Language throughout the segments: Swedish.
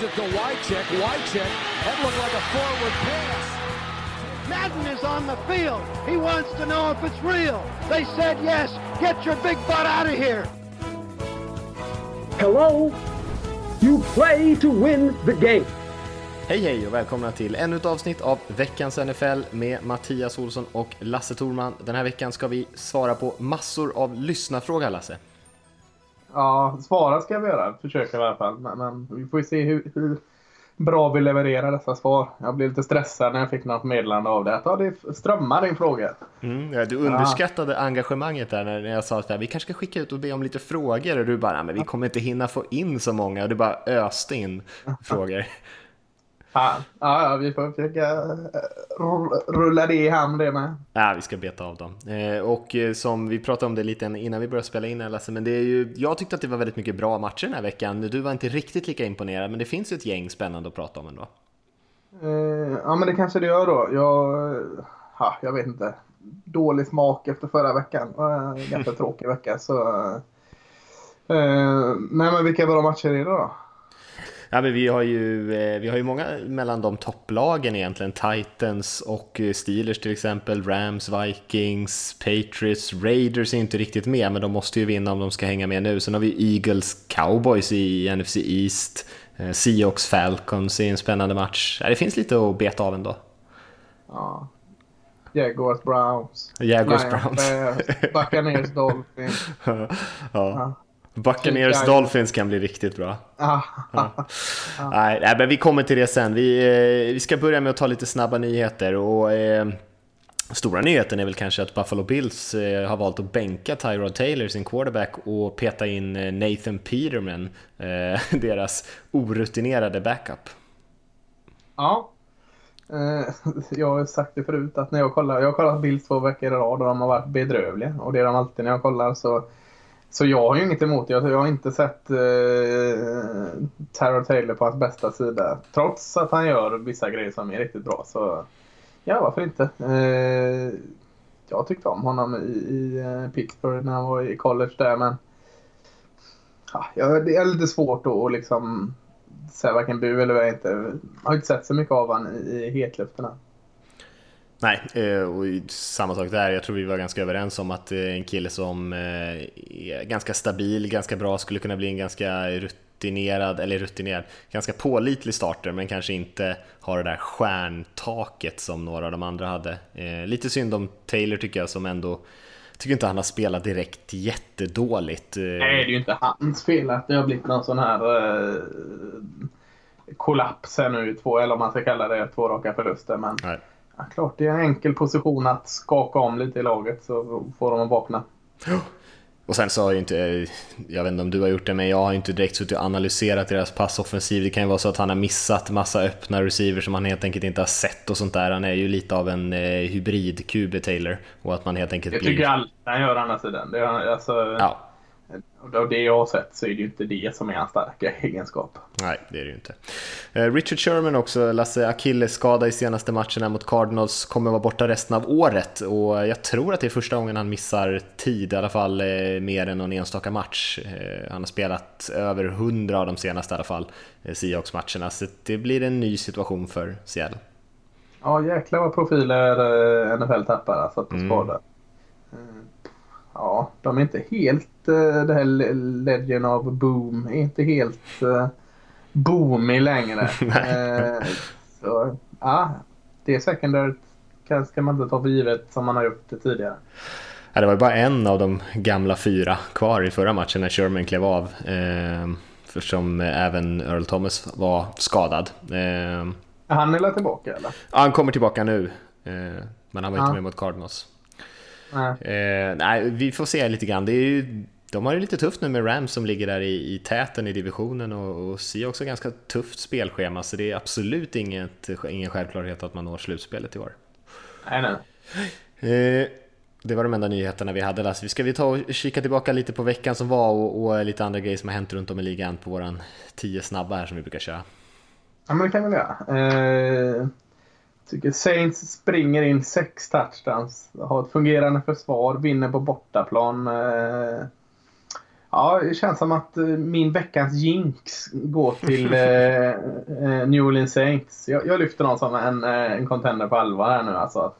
Gives it to Wycheck. Wycheck. That looked like a forward pass. Madden is on the field. He wants to know if it's real. They said yes. Get your big butt out of here. Hello? You play to win the game. Hej hej och välkomna till ännu ett avsnitt av veckans NFL med Mattias Olsson och Lasse Thorman. Den här veckan ska vi svara på massor av lyssnarfrågor Lasse. Ja, svara ska vi göra. Försöka i alla fall. Men, men vi får ju se hur, hur, bra vi levererar dessa svar. Jag blev lite stressad när jag fick något meddelande av det. Att ja, det strömmar din fråga. Mm, ja, du underskattade ja. engagemanget där när jag sa att vi kanske ska skicka ut och be om lite frågor och du bara, men vi kommer inte hinna få in så många och du bara öste in frågor. Fan. Ja, ja, vi får försöka eh, rulla det i hamn det med. Ja, vi ska beta av dem. Eh, och eh, som vi pratade om det lite innan vi började spela in Lasse, men det är ju, jag tyckte att det var väldigt mycket bra matcher den här veckan. Du var inte riktigt lika imponerad, men det finns ju ett gäng spännande att prata om ändå. Ja, men det kanske det gör då. Jag, ja, jag vet inte. Dålig smak efter förra veckan. Ganska tråkig vecka. Så, nej, men vilka bra matcher är det då? Ja, men vi, har ju, eh, vi har ju många mellan de topplagen egentligen. Titans och eh, Steelers till exempel. Rams, Vikings, Patriots, Raiders är inte riktigt med, men de måste ju vinna om de ska hänga med nu. Sen har vi Eagles, Cowboys i NFC East. Eh, Seahawks, Falcons i en spännande match. Ja, det finns lite att beta av ändå. Ja. Jaguars, Browns. Jaguars, Browns. Buccaneers, Dolphins. ja. ja. Buccaneers Dolphins kan bli riktigt bra. Ah, ja. nej, nej, men vi kommer till det sen. Vi, eh, vi ska börja med att ta lite snabba nyheter. Och, eh, stora nyheten är väl kanske att Buffalo Bills eh, har valt att bänka Tyrod Taylor, sin quarterback, och peta in eh, Nathan Peterman, eh, deras orutinerade backup. Ja, eh, jag har sagt det förut att när jag kollar, jag har kollat Bills två veckor i rad och de har varit bedrövliga. Och det är de alltid när jag kollar så så jag har ju inget emot det. Jag har inte sett eh, Tyrod Taylor på hans bästa sida. Trots att han gör vissa grejer som är riktigt bra. Så ja, varför inte? Eh, jag tyckte om honom i, i eh, Pittsburgh när han var i college där. Men ja, det är lite svårt att liksom säga varken bu eller inte. Jag har inte sett så mycket av honom i, i hetluften. Nej, eh, och samma sak där. Jag tror vi var ganska överens om att eh, en kille som eh, är ganska stabil, ganska bra, skulle kunna bli en ganska rutinerad, eller rutinerad, ganska pålitlig starter, men kanske inte har det där stjärntaket som några av de andra hade. Lite synd om Taylor tycker jag, som ändå tycker inte han har spelat direkt jättedåligt. Nej, det är ju inte hans fel att det har blivit någon sån här eh, kollaps här nu, två, eller om man ska kalla det, två raka förluster. Men Nej. Ja, klart, det är en enkel position att skaka om lite i laget så får de att vakna. Och sen så har ju inte, jag vet inte om du har gjort det, men jag har inte direkt suttit och analyserat deras passoffensiv. Det kan ju vara så att han har missat massa öppna receivers som han helt enkelt inte har sett och sånt där. Han är ju lite av en eh, hybrid-QB Taylor. Och att man helt enkelt jag blir... tycker alltid han gör andra sidan. Det är, alltså... ja. Av det jag har sett så är det ju inte det som är hans starka egenskap. Nej, det är det ju inte. Eh, Richard Sherman också, Lasse Achilles skada i senaste matcherna mot Cardinals, kommer vara borta resten av året och jag tror att det är första gången han missar tid, i alla fall eh, mer än någon enstaka match. Eh, han har spelat över hundra av de senaste i alla fall, Seahawks-matcherna, så det blir en ny situation för Seattle. Ja, jäklar vad profiler NFL tappar alltså på mm. skada. Ja, de är inte helt uh, det här Legend of Boom är inte helt uh, boomig längre. uh, så ja, det secondary ska man inte ta för givet som man har gjort det tidigare. Ja, det var bara en av de gamla fyra kvar i förra matchen när Sherman klev av. Eh, för som även Earl Thomas var skadad. Eh, han är tillbaka eller? Ja, han kommer tillbaka nu. Eh, men han var inte med mot Cardinals. Nej. Eh, nej, vi får se lite grann. Det är ju, de har ju lite tufft nu med Rams som ligger där i, i täten i divisionen och, och ser också ganska tufft spelschema så det är absolut inget, ingen självklarhet att man når slutspelet i år. Nej, nej. Eh, det var de enda nyheterna vi hade Lasse. Ska vi ta och kika tillbaka lite på veckan som var och, och lite andra grejer som har hänt runt om i ligan på våran 10 snabba här som vi brukar köra? Ja men det kan vi göra. Eh, tycker Saints springer in sex touchdowns. Har ett fungerande försvar, vinner på bortaplan. Eh, Ja, det känns som att eh, min veckans jinx går till eh, New Orleans Saints. Jag, jag lyfter dem som en, en contender på allvar här nu. Alltså.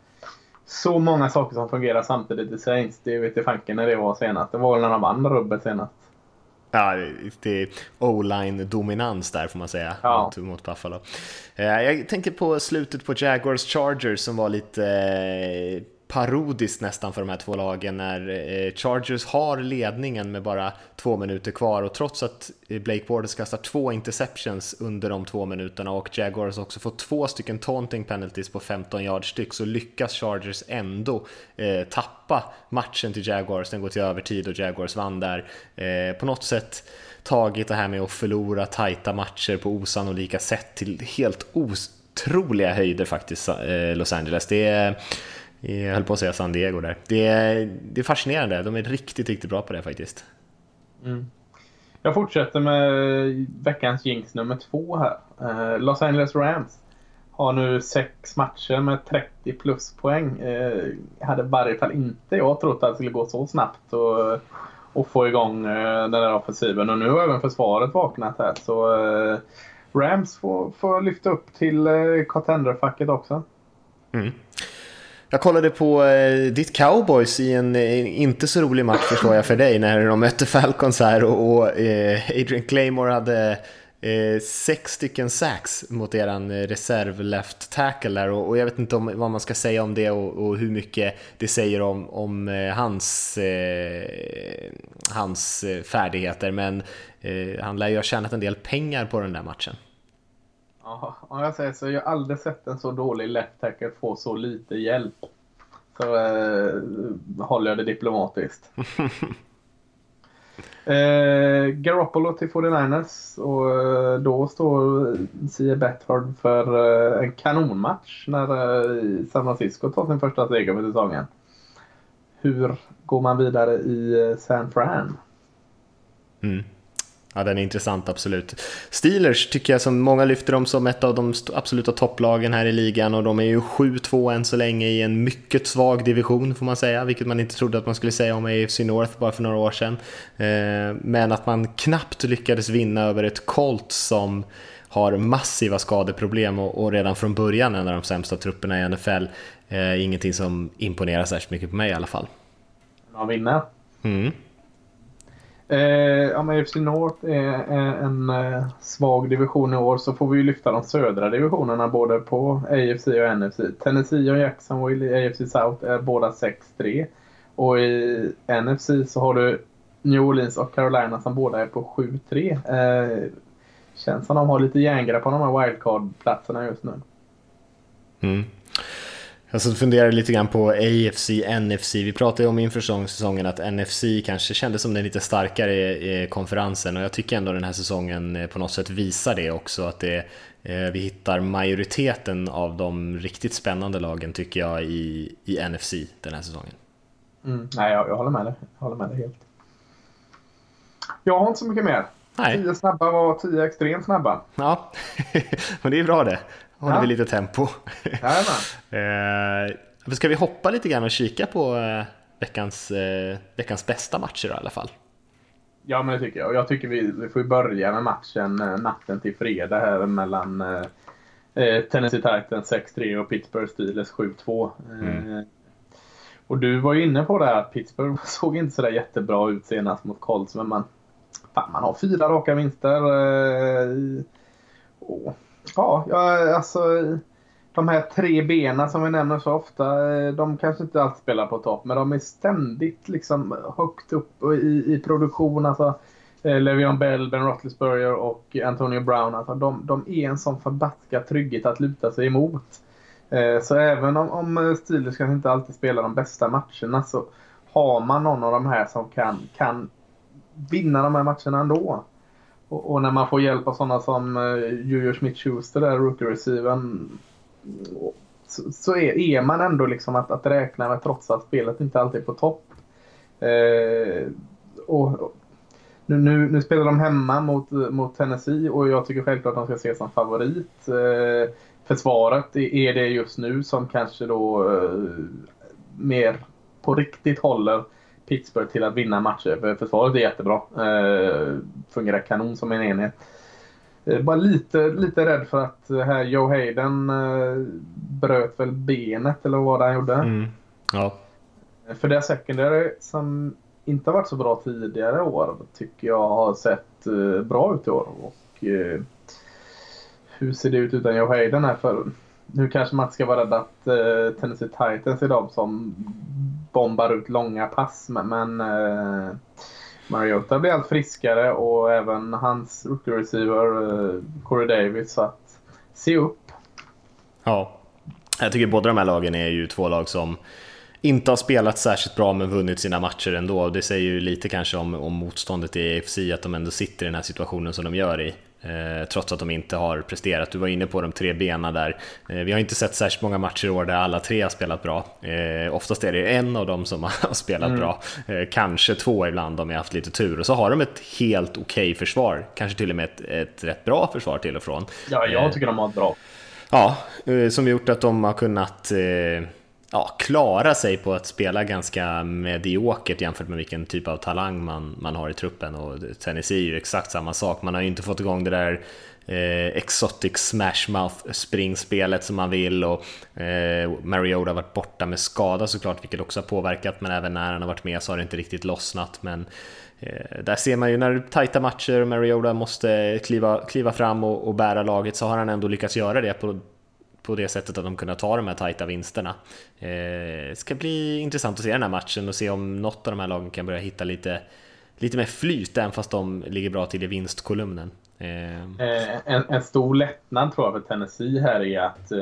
Så många saker som fungerar samtidigt i Saints. Det vet jag fanken när det var senast. Det var när de vann rubbet senast. Ja, det är o-line-dominans där får man säga ja. mot, Buffalo. Jag tänker på slutet på Jaguars Chargers som var lite parodiskt nästan för de här två lagen när eh, Chargers har ledningen med bara två minuter kvar och trots att eh, Blake Borders kastar två interceptions under de två minuterna och Jaguars också får två stycken taunting penalties på 15 yard styck så lyckas Chargers ändå eh, tappa matchen till Jaguars, den går till övertid och Jaguars vann där. Eh, på något sätt tagit det här med att förlora tajta matcher på osannolika sätt till helt otroliga höjder faktiskt, eh, Los Angeles. Det är jag höll på att säga San Diego där. Det är, det är fascinerande, de är riktigt, riktigt bra på det faktiskt. Mm. Jag fortsätter med veckans jinx nummer två här. Eh, Los Angeles Rams har nu sex matcher med 30 plus poäng. Eh, hade i varje fall inte jag trott att det skulle gå så snabbt och, och få igång eh, den där offensiven. Och nu har även försvaret vaknat här. Så Rams får, får lyfta upp till contender-facket också. Mm. Jag kollade på eh, ditt cowboys i en en inte så rolig match förstår jag för dig när de mötte Falcons här och, och eh, Adrian Claymore hade eh, sex stycken sacks mot eran eh, reserv left tackle där och, och, jag vet inte om, vad man ska säga om det och, och hur mycket det säger om, om eh, hans, eh, hans eh, färdigheter men han lär ju ha tjänat en del pengar på den där matchen. Ja, om jag säger så. Jag har aldrig sett en så dålig left tackle få så lite hjälp. Så eh, håller jag det diplomatiskt. eh, Garoppolo till 49ers och eh, då står Sia Bethard för eh, en kanonmatch när eh, San Francisco tar sin första seger för säsongen. Hur går man vidare i eh, San Fran? Mm. Ja, den är intressant, absolut. Steelers tycker jag som många lyfter dem som ett av de absoluta topplagen här i ligan och de är ju 7-2 än så länge i en mycket svag division får man säga, vilket man inte trodde att man skulle säga om AFC North bara för några år sedan. Eh, men att man knappt lyckades vinna över ett Colt som har massiva skadeproblem och redan från början en av de sämsta trupperna i NFL. Eh, ingenting som imponerar särskilt mycket på mig i alla fall. Man vinner. Mm. Eh, ja, men FC North är, en eh, svag division i år så får vi ju lyfta de södra divisionerna både på AFC och NFC. Tennessee och Jacksonville i AFC South är båda 6-3. Och i NFC så har du New Orleans och Carolina som båda är på 7-3. Eh, känns som de har lite järngrepp på de här wildcard-platserna just nu. Mm. Jag så funderade lite grann på AFC, NFC. Vi pratade ju om inför säsongen att NFC kanske kändes som den lite starkare i konferensen och jag tycker ändå den här säsongen eh, på något sätt visar det också att det, eh, vi hittar majoriteten av de riktigt spännande lagen tycker jag i, i NFC den här säsongen. Mm. Nej, jag, jag, håller med dig. Jag håller med dig helt. Jag har inte så mycket mer. Nej. Tio snabba var tio extremt snabba. Ja, men det är bra det håller ja. vi lite tempo. eh, ska vi hoppa lite grann och kika på eh, veckans, eh, veckans bästa matcher då, i alla fall? Ja, men det tycker jag. Och jag tycker vi, vi får börja med matchen natten till fredag här mellan Tennessee Titans 6-3 och Pittsburgh Steelers 7-2. Mm. Och du var ju inne på det här att Pittsburgh såg inte sådär jättebra ut senast mot Colts, men man, fan, man har fyra raka vinster. Och Ja, jag, alltså de här tre benen som vi nämner så ofta, eh, de kanske inte alltid spelar på topp, men de är ständigt liksom högt upp i, i produktion. Alltså, eh, Le'Veon Bell, Ben Roethlisberger och Antonio Brown, alltså, de, de är en sån förbaskad trygghet att luta sig emot. Eh, så även om, om Steelers kanske inte alltid spelar de bästa matcherna så har man någon av de här som kan, kan vinna de här matcherna ändå. Och, och, när man får hjälp av sådana som eh, uh, Julius Smith-Schuster, där rookie-receiven, så, så är, är, man ändå liksom att, att räkna med trots att spelet inte alltid är på topp. Eh, och, nu, nu, nu, spelar de hemma mot, mot Tennessee och jag tycker självklart att de ska ses som favorit. Eh, försvaret är det just nu som kanske då eh, mer på riktigt håller Pittsburgh till att vinna matcher. För försvaret är jättebra. Eh, fungerar kanon som en enhet. Eh, bara lite, lite rädd för att eh, här Joe Hayden eh, bröt väl benet eller vad han gjorde. Mm. Ja. För det secondary som inte har varit så bra tidigare år tycker jag har sett eh, bra ut i år. Och, eh, hur ser det ut utan Joe Hayden här? För nu kanske man ska vara rädd att eh, Tennessee Titans är de som bombar ut långa pass. Men, men eh, Mariota blir allt friskare och även hans rookie receiver eh, Corey Davis. Så att se upp. Ja, jag tycker båda de här lagen är ju två lag som inte har spelat särskilt bra men vunnit sina matcher ändå. Det säger ju lite kanske om, om motståndet i AFC att de ändå sitter i den här situationen som de gör i. Eh, trots att de inte har presterat. Du var inne på de tre benen där. Eh, vi har inte sett särskilt många matcher i år där alla tre har spelat bra. Eh, oftast är det en av dem som har spelat mm. bra. Kanske två ibland om jag haft lite tur. Och så har de ett helt okej okay försvar. Kanske till och med ett, ett rätt bra försvar till och från. Ja, jag tycker de har ett bra. Ja, som gjort att de har kunnat ja, klara sig på att spela ganska mediokert jämfört med vilken typ av talang man, man har i truppen. Och Tennessee är ju exakt samma sak. Man har ju inte fått igång det där eh, exotic smashmouth springspelet som man vill och eh, Mariota har varit borta med skada såklart, vilket också har påverkat. Men även när han har varit med så har det inte riktigt lossnat. Men eh, där ser man ju när tajta matcher och Mariota måste kliva, kliva fram och, och bära laget så har han ändå lyckats göra det på på det sättet att de kunde ta de här tajta vinsterna. Det eh, ska bli intressant att se den här matchen och se om något av de här lagen kan börja hitta lite, lite mer flyt, även fast de ligger bra till i vinstkolumnen. Eh, eh, en, en stor lättnad tror jag för Tennessee här är att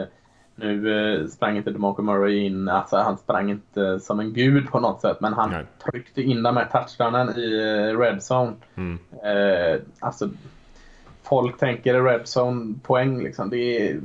nu sprang inte DeMarco Murray in, alltså han sprang inte som en gud på något sätt, men han Nej. tryckte in de här touchdownen i red zone. Mm. Eh, alltså, folk tänker red zone poäng liksom. Det är,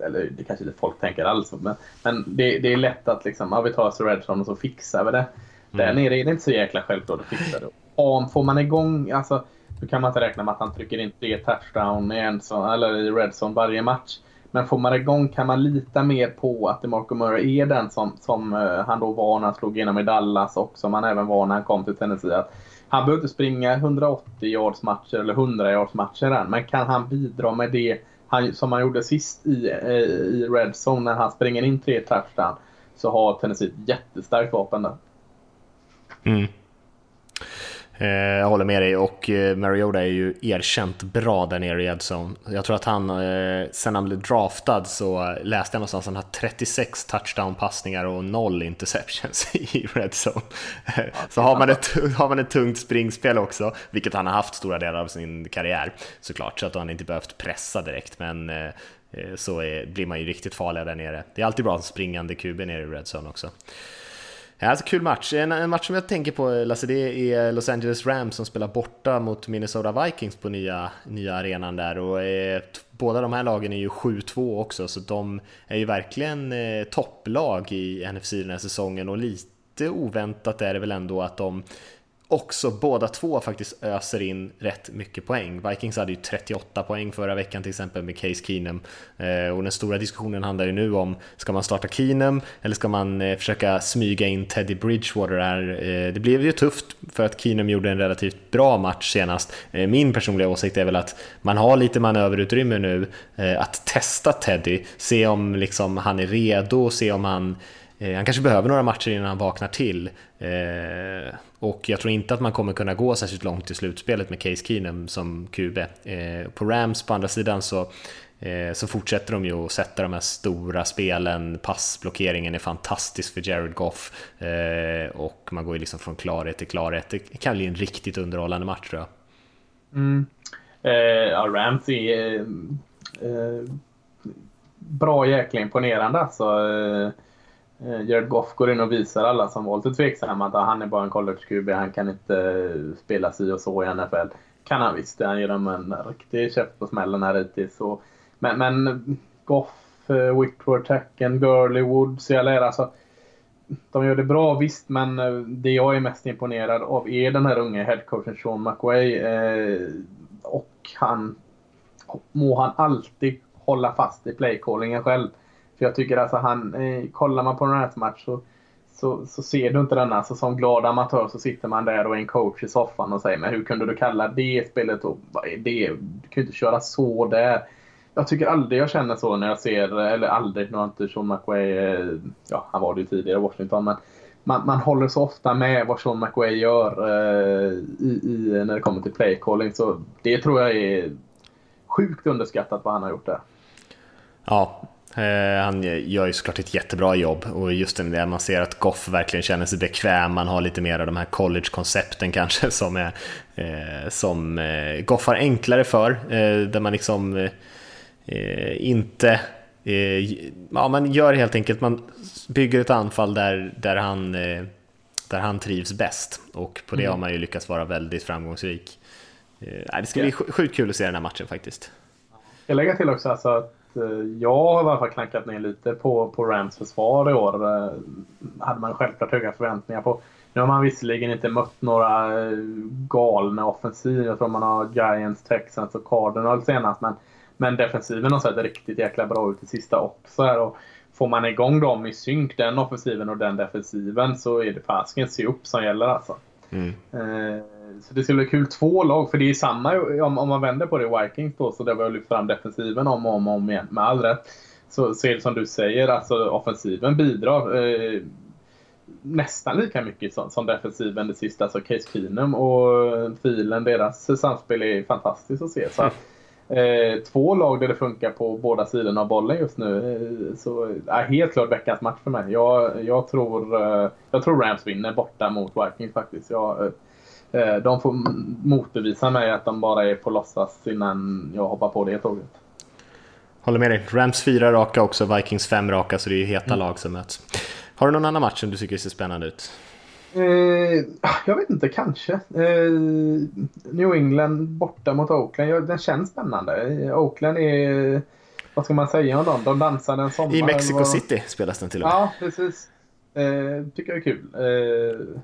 eller det kanske inte folk tänker alls men, men det, det är lätt att liksom, ja, vi tar Redstone och så fixar vi det. Mm. Där nere är det inte så jäkla självklart att fixa det. Och får man igång, alltså, då kan man inte räkna med att han trycker in tre touchdown i, en sån, eller i Redstone varje match. Men får man igång kan man lita mer på att DeMarco Murray är den som, som uh, han då var när han slog igenom i Dallas och som han även var när han kom till Tennessee. Att han behöver inte springa 180 yards matcher eller 100 yards matcher än, men kan han bidra med det han, som han gjorde sist i, eh, i Red Zone när han springer in tre touchdown så har Tennessee ett jättestarkt vapen där. Mm. Eh, jag håller med dig och eh, Mariota är ju erkänt bra där nere i Edzone. Jag tror att han, sen han blev draftad så läste jag någonstans att han har 36 touchdown-passningar och noll interceptions i Red Zone. Så har man, ett, har man ett tungt springspel också, vilket han har haft stora delar av sin karriär såklart, så att han inte behövt pressa direkt, men så är, blir man ju riktigt farlig där nere. Det är alltid bra att springande QB nere i Red Zone också. Alltså, kul match. En, en, match som jag tänker på Lasse, det är Los Angeles Rams som spelar borta mot Minnesota Vikings på nya, nya arenan där. Och, eh, båda de här lagen är ju 7-2 också, så de är ju verkligen eh, topplag i NFC den här säsongen och lite oväntat är det väl ändå att de också båda två faktiskt öser in rätt mycket poäng. Vikings hade ju 38 poäng förra veckan till exempel med Case Keenum eh, och den stora diskussionen handlar ju nu om ska man starta Keenum eller ska man eh, försöka smyga in Teddy Bridgewater här? Eh, det blev ju tufft för att Keenum gjorde en relativt bra match senast. Min personliga åsikt är väl att man har lite manöverutrymme nu att testa Teddy, se om liksom han är redo, se om han han kanske behöver några matcher innan han vaknar till. Och jag tror inte att man kommer kunna gå särskilt långt i slutspelet med Case Keenum som QB. Eh, på Rams på andra sidan så eh, så fortsätter de ju att sätta de här stora spelen, passblockeringen är fantastisk för Jared Goff eh, och man går ju liksom från klarhet till klarhet. Det kan bli en riktigt underhållande match tror jag. Mm. Eh, ja, Rams är eh, bra jäkla imponerande alltså. Eh, Eh, Jared Goff går in och visar alla som var lite tveksamma att ah, han är bara en college-QB, han kan inte eh, spela si och så i NFL. Kan han visst, han ger dem en riktig käft på smällen här hittills. Men, men Goff, eh, Whitworth, Hacken, Gurley, Woods i alla alltså, de gör det bra visst, men det jag är mest imponerad av är den här unge headcoachen Sean McWay. Eh, och han må han alltid hålla fast i playcallingen själv. För jag tycker alltså han, eh, kollar man på en match så så, så ser du inte denna. Alltså, som glad amatör så sitter man där och är en coach i soffan och säger men hur kunde du kalla det spelet och vad är det? Du kan ju inte köra så där. Jag tycker aldrig jag känner så när jag ser, eller aldrig, nu har inte Sean McWay, eh, ja han var det ju tidigare i Washington, men man, man håller så ofta med vad Sean McWay gör eh, i, i, när det kommer till playcalling. Så det tror jag är sjukt underskattat vad han har gjort där. Ja, han gör ju såklart ett jättebra jobb och just det man ser att Goff verkligen känner sig bekväm, man har lite mer av de här college-koncepten kanske som, är, eh, som eh, Goff har enklare för, eh, där man liksom eh, inte ja, man gör helt enkelt, man bygger ett anfall där, där, han, där han trivs bäst och på det mm. har man ju lyckats vara väldigt framgångsrik. Det ska bli sjukt kul att se den här matchen faktiskt. Jag lägger till också alltså att jag har i alla fall knackat ner lite på, på Rams försvar i år. hade man självklart höga förväntningar på. Nu har man visserligen inte mött några galna offensiv. Jag tror man har Giants, Texans och Cardinals senast. Men men defensiven har sett riktigt jäkla bra ut i sista också. Här och får man igång dem i synk, den offensiven och den defensiven, så är det fasken se upp som gäller alltså. Mm. Eh, så det skulle bli kul. Två lag, för det är samma om, om man vänder på det Vikings då, så det var lyft fram defensiven om och om, om igen, med all rätt. Så, så är det som du säger, alltså offensiven bidrar eh, nästan lika mycket som, som defensiven det sista. Alltså Case Keenum och filen, deras samspel är fantastiskt att se. Så Eh, två lag där det funkar på båda sidorna av bollen just nu. Eh, så är helt klart veckans match för mig. Jag, jag, tror, eh, jag tror Rams vinner borta mot Vikings faktiskt. Jag, eh, de får motbevisa mig att de bara är på låtsas innan jag hoppar på det tåget. Håller med dig. Rams fyra raka också, Vikings fem raka, så det är ju heta mm. lag som möts. Har du någon annan match som du tycker ser spännande ut? Eh, jag vet inte, kanske. Eh, New England borta mot Oakland. Ja, den känns spännande. Oakland är... Vad ska man säga om dem? De dansar en sommar. I Mexico City spelas den till och med. Ja, precis. Eh, tycker jag är kul. Eh,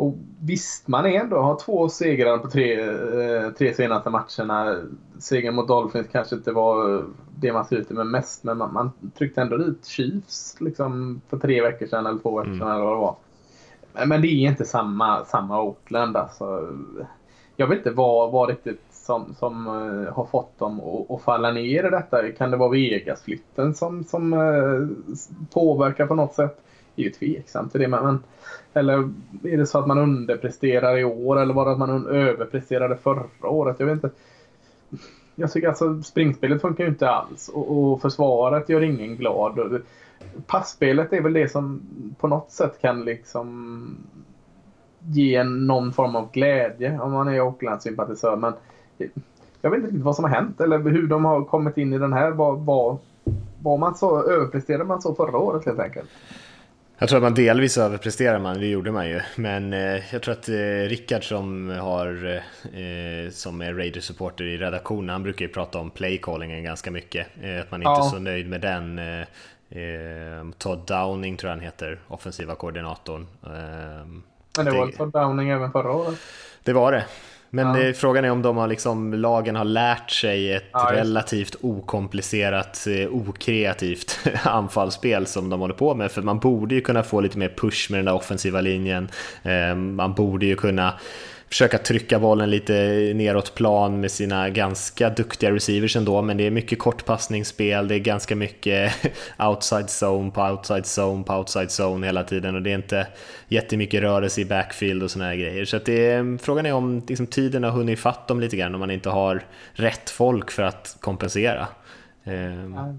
och visst, man är ändå har två segrar på tre, eh, tre senaste matcherna. Segern mot Dolphins kanske inte var det man ser ut med mest, men man, man tryckte ändå dit Chiefs liksom, för tre veckor sedan eller två veckor sedan mm. eller vad det var. Men det är inte samma, samma Oakland. Alltså. Jag vet inte vad, vad riktigt som, som uh, har fått dem att, att, falla ner i detta. Kan det vara Vegas-flytten som, som uh, påverkar på något sätt? Det är ju tveksamt till det. Men, eller är det så att man underpresterar i år eller var det att man överpresterade förra året? Jag vet inte. Jag tycker alltså springspelet funkar ju inte alls och, och försvaret gör ingen glad passspelet är väl det som på något sätt kan liksom ge någon form av glädje om man är Oakland-sympatisör. Men jag vet inte riktigt vad som har hänt eller hur de har kommit in i den här. Var, var, var man så, överpresterade man så förra året helt enkelt? Jag tror att man delvis överpresterar man, det gjorde man ju. Men eh, jag tror att eh, Rickard som, har, eh, som är Raiders-supporter i redaktionen, han brukar ju prata om playcallingen ganska mycket. Eh, att man inte är ja. så nöjd med den. Eh, Eh, Todd Downing tror jag han heter, offensiva koordinatorn. Eh, Men det var Todd Downing även förra året? Det var det. Men ja. det, frågan är om de har liksom, lagen har lärt sig ett ja, relativt okomplicerat, eh, okreativt anfallsspel som de håller på med. För man borde ju kunna få lite mer push med den där offensiva linjen. Eh, man borde ju kunna försöka trycka bollen lite neråt plan med sina ganska duktiga receivers ändå, men det är mycket kortpassningsspel, det är ganska mycket outside zone på outside zone på outside zone hela tiden och det är inte jättemycket rörelse i backfield och såna här grejer. Så det är, frågan är om liksom, tiden har hunnit fatt dem lite grann om man inte har rätt folk för att kompensera. Eh,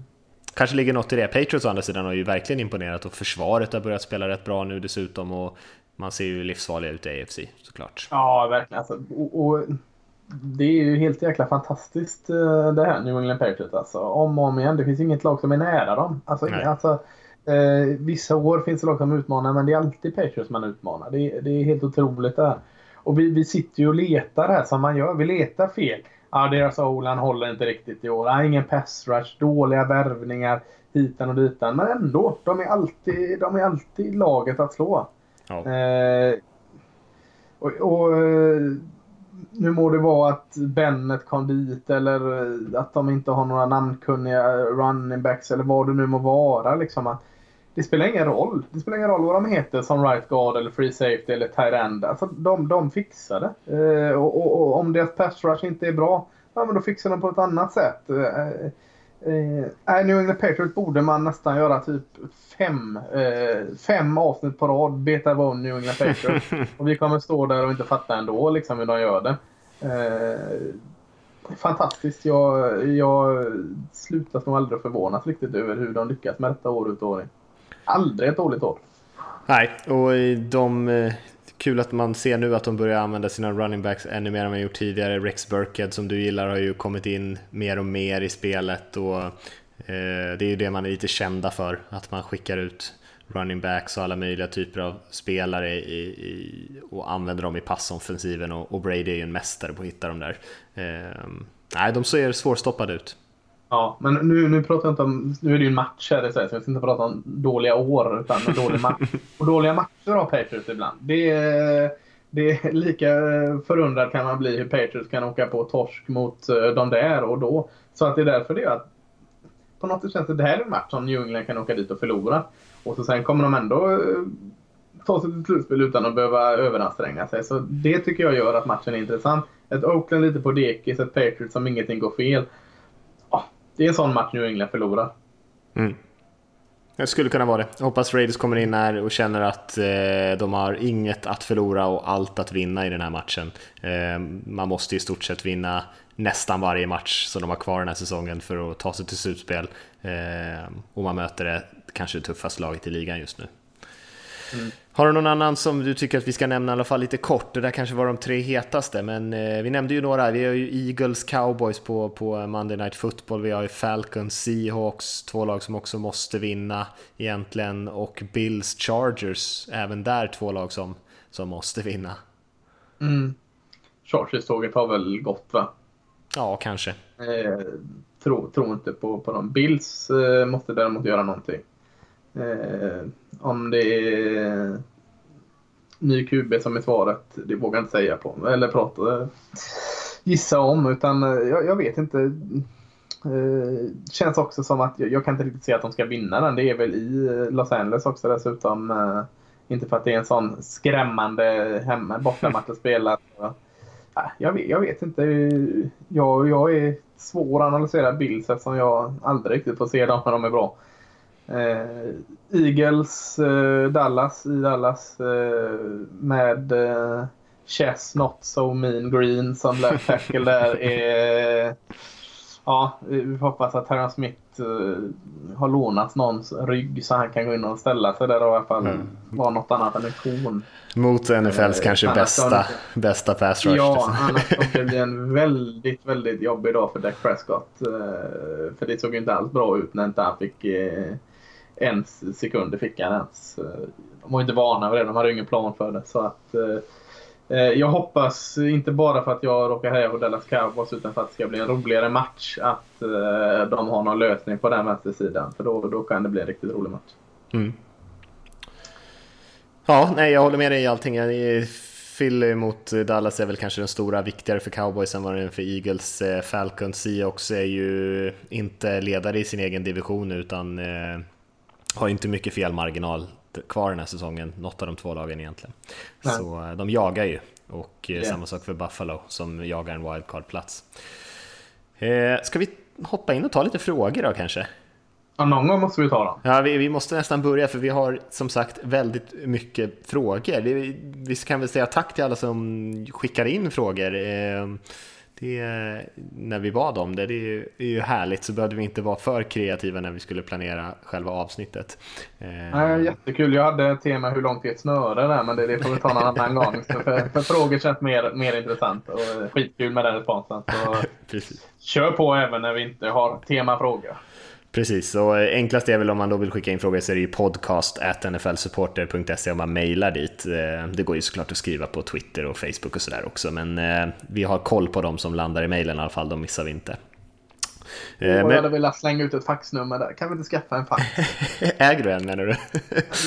Kanske ligger något i det. Patriots å andra sidan har ju verkligen imponerat och försvaret har börjat spela rätt bra nu dessutom och man ser ju livsfarliga ut i AFC såklart. Ja, verkligen. Alltså, och, och, det är ju helt jäkla fantastiskt eh, det här New England Patriots. Alltså. Om och om igen. Det finns inget lag som är nära dem. Alltså, alltså eh, vissa år finns det lag som utmanar men det är alltid Patriots man utmanar. Det, det är helt otroligt det här. Och vi, vi sitter ju och letar här som man gör. Vi letar fel. Ja, deras O-line håller inte riktigt i år. Ja, ingen pass rush, dåliga värvningar hitan och ditan. Men ändå, de är alltid, de är alltid laget att slå. Ja. Eh, och, och, eh, nu må det vara att Bennett kom dit eller eh, att de inte har några namnkunniga eh, running backs eller vad det nu må vara. Liksom att det spelar ingen roll. Det spelar ingen roll vad de heter som right guard eller free safety eller tight end. Alltså, de, de fixar det. Eh, och, och, och, om deras pass rush inte är bra, ja, men då fixar de på ett annat sätt. Eh, eh, New England Patriots borde man nästan göra typ fem, eh, fem avsnitt på rad. Beta av New England Patriots. och vi kommer stå där och inte fatta ändå liksom, hur de gör det. Eh, fantastiskt. Jag, jag slutar nog aldrig förvånas riktigt över hur de lyckas med detta år ut och år in. Aldrig ett dåligt år. Nej, och de... Kul att man ser nu att de börjar använda sina running backs ännu mer än man gjort tidigare. Rex Burkhead som du gillar har ju kommit in mer och mer i spelet och eh, det är ju det man är lite kända för, att man skickar ut running backs och alla möjliga typer av spelare i, i, och använder dem i passoffensiven och, och Brady är ju en mästare på att hitta dem där. Eh, nej, de ser svårstoppade ut. Ja, men nu, nu pratar jag inte om... Nu är det ju en match här i Sverige, så jag ska inte prata om dåliga år, utan dålig match. Och dåliga matcher har Patriots ibland. Det är, det är lika förundrad kan man bli hur Patriots kan åka på torsk mot eh, de där och då. Så att det är därför det är att på något sätt känns det, det här är en match som New England kan åka dit och förlora. Och så sen kommer de ändå eh, ta sig till slutspel utan att behöva överanstränga sig. Så det tycker jag gör att matchen är intressant. Ett Oakland lite på dekis, ett Patriots som ingenting går fel. Det är en sån match New England förlorar. Mm. Det skulle kunna vara det. Jag hoppas Raiders kommer in här och känner att eh, de har inget att förlora och allt att vinna i den här matchen. Eh, man måste i stort sett vinna nästan varje match som de har kvar den här säsongen för att ta sig till slutspel. Eh, och man möter det kanske det tuffaste laget i ligan just nu. Mm. Har du någon annan som du tycker att vi ska nämna i alla fall lite kort? Det där kanske var de tre hetaste, men eh, vi nämnde ju några. Vi har ju Eagles, Cowboys på, på Monday Night Football. Vi har ju Falcons, Seahawks, två lag som också måste vinna egentligen. Och Bills, Chargers, även där två lag som, som måste vinna. Mm. Chargers-tåget har väl gått va? Ja, kanske. Eh, tror tro inte på, på dem. Bills eh, måste däremot göra någonting. Eh, om det är ny QB som är svaret, det vågar jag inte säga på. Eller prata, gissa om. Utan eh, jag, jag vet inte. Eh, känns också som att jag, jag, kan inte riktigt se att de ska vinna den. Det är väl i eh, Los Angeles också dessutom. Eh, inte för att det är en sån skrämmande hemma, bortamatch att spela. Ah, jag vet, jag vet inte. Jag, jag är svår att analysera Bills eftersom jag aldrig riktigt får se dem när de är bra. Eh, Eagles, eh, Dallas i Dallas eh, med eh, Chess Not So Mean Green som left tackle där. Är, ja, vi hoppas att Terran Smith uh, har lånat någons rygg så han kan gå in och ställa sig där och i alla fall mm. vara något annat än ett torn. Mot NFLs uh, kanske bästa, bästa pass rush. Ja, annars kommer det bli en väldigt, väldigt jobbig dag för Dak Prescott. Uh, för det såg inte alls bra ut när inte han fick en sekund i fickan ens. Eh, de var inte vana vid det, de hade ingen plan för det. Så att eh, eh, jag hoppas, inte bara för att jag råkar heja på Dallas Cowboys, utan för att det ska bli en roligare match. Att eh, de har någon lösning på den vänstersidan. För då, då kan det bli en riktigt rolig match. Mm. Ja, nej, jag håller med dig i allting. Philly mot Dallas är väl kanske den stora, viktigare för cowboys än vad den är för Eagles. Eh, Falcons, Seahawks är ju inte ledare i sin egen division utan eh, har inte mycket felmarginal kvar den här säsongen, något av de två lagen egentligen. Nej. Så eh, de jagar ju och yeah. samma sak för Buffalo som jagar en wildcard-plats. Eh, ska vi hoppa in och ta lite frågor då kanske? Ja, någon gång måste vi ta dem. Ja, vi, vi, måste nästan börja för vi har som sagt väldigt mycket frågor. Det, vi kan väl säga tack till alla som skickar in frågor. Eh, det, när vi bad om det, det är ju härligt så behövde vi inte vara för kreativa när vi skulle planera själva avsnittet. Eh, Nej, jättekul, jag hade ett tema hur långt är ett snöre där men det, det får vi ta en annan gång. För, för, frågor känns mer, mer intressant och skitkul med den responsen. Så Precis. Kör på även när vi inte har temafrågor. Precis, och enklast är väl om man då vill skicka in frågor så är det ju podcast nflsupporter.se om man mejlar dit. Eh, det går ju såklart att skriva på Twitter och Facebook och sådär också, men eh, vi har koll på de som landar i mejlen i alla fall, de missar vi inte. Oh, men... Jag hade velat slänga ut ett faxnummer där. Kan vi inte skaffa en fax? Äger du en menar du?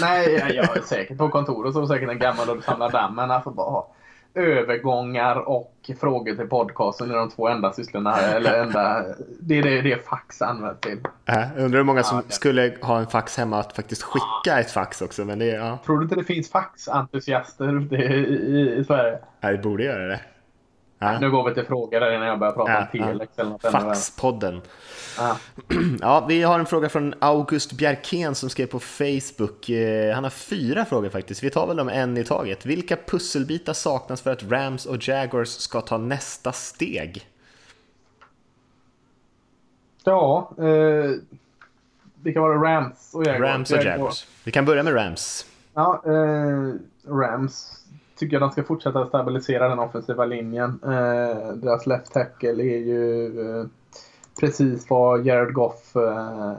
Nej, jag är säkert på kontoret så är säkert en gammal och samlar damm. Men alltså bara övergångar och frågor till podcasten är de två enda sysslorna. eller enda, det är det, det fax använt till. Äh, undrar hur många som ja, skulle ha en fax hemma att faktiskt skicka ett fax också. Men det, ja. Tror du inte det finns faxentusiaster ute i, i, i Sverige? Ja, det borde göra det. Ja. Nu går vi till frågor innan jag börjar prata ja, om Telex ja. eller något Faxpodden. Ja. ja, vi har en fråga från August Bjerkén som skrev på Facebook. Eh, han har fyra frågor faktiskt. Vi tar väl dem en i taget. Vilka pusselbitar saknas för att Rams och Jaguars ska ta nästa steg? Ja, eh, vilka var det? Rams och Jaguars? Rams och Jaguars. Vi kan börja med Rams. Ja, eh, Rams tycker jag de ska fortsätta stabilisera den offensiva linjen. Eh, deras left tackle är ju eh, precis vad Jared Goff eh,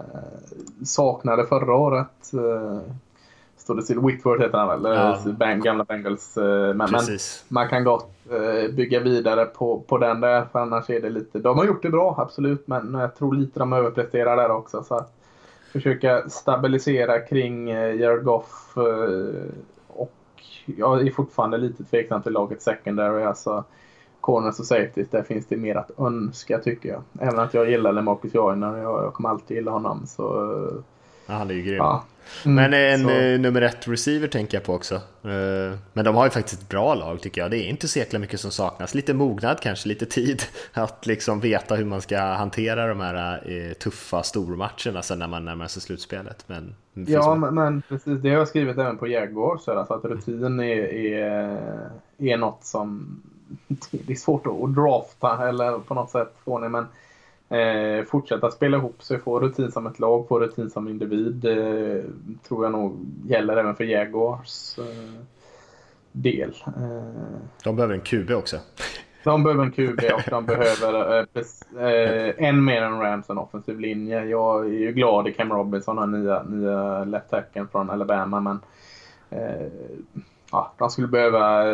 saknade förra året. Eh, Stod det still? Whitworth heter han väl? Ja. Bang, gamla Bengals. Eh, men, men, man kan gott eh, bygga vidare på, på den där för annars är det lite... De har gjort det bra, absolut, men jag tror lite de överpresterar där också. Så att försöka stabilisera kring eh, Jared Goff jag är fortfarande lite tveksam till laget secondary. Alltså, corners och safeties, där finns det mer att önska tycker jag. Även att jag gillade Marcus Joyner, jag, jag kommer alltid gilla honom. Så, eh, ja, han är ju grym. Ja. Mm, men en så. Eh, nummer ett receiver tänker jag på också. Eh, men de har ju faktiskt ett bra lag tycker jag. Det är inte så jäkla mycket som saknas. Lite mognad kanske, lite tid att liksom veta hur man ska hantera de här eh, tuffa stormatcherna sen när man närmar sig slutspelet. Men, ja, men, men, precis. Det har jag skrivit även på Jaguars. Alltså att rutin är, är, är något som det är svårt att drafta eller på något sätt få ner. Men Eh, fortsätta spela ihop sig, få rutin som ett lag, få rutin som individ. Eh, tror jag nog gäller även för Jaguars eh, del. Eh, de behöver en QB också. De behöver en QB och de behöver eh, eh, än mer än Rams en offensiv linje. Jag är ju glad i Cam Robinson, den nya, nya left från Alabama. Men ja, de skulle behöva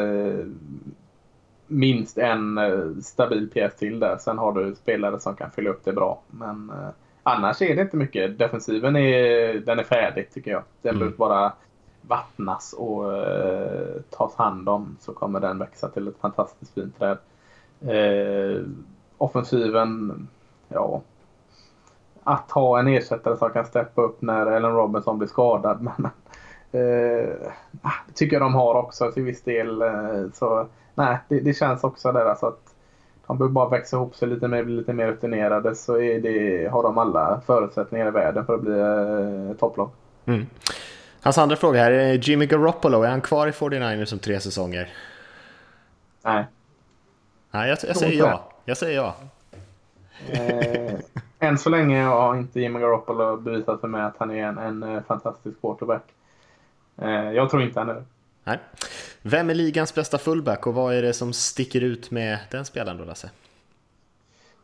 minst en eh, stabil pjäs till där. Sen har du spelare som kan fylla upp det bra. Men eh, annars är det inte mycket. Defensiven är, den är färdig tycker jag. Den mm. behöver bara vattnas och eh, tas hand om så kommer den växa till ett fantastiskt fint träd. Eh, offensiven, ja. Att ha en ersättare som kan steppa upp när Ellen Robinson blir skadad. Men, eh, det tycker jag de har också till viss del. Eh, så nej, det, det, känns också där alltså att de behöver bara växa ihop sig lite mer, bli lite mer rutinerade så det, har de alla förutsättningar i världen för att bli eh, topplag. Mm. Hans andra fråga här, är Jimmy Garoppolo, är han kvar i 49ers om tre säsonger? Nej. Nej, jag, jag säger ja. Jag säger ja. Eh, än så länge har inte Jimmy Garoppolo bevisat för mig att han är en, en eh, fantastisk quarterback. Eh, jag tror inte han är det. Nej. Vem är ligans bästa fullback och vad är det som sticker ut med den spelaren då Lasse?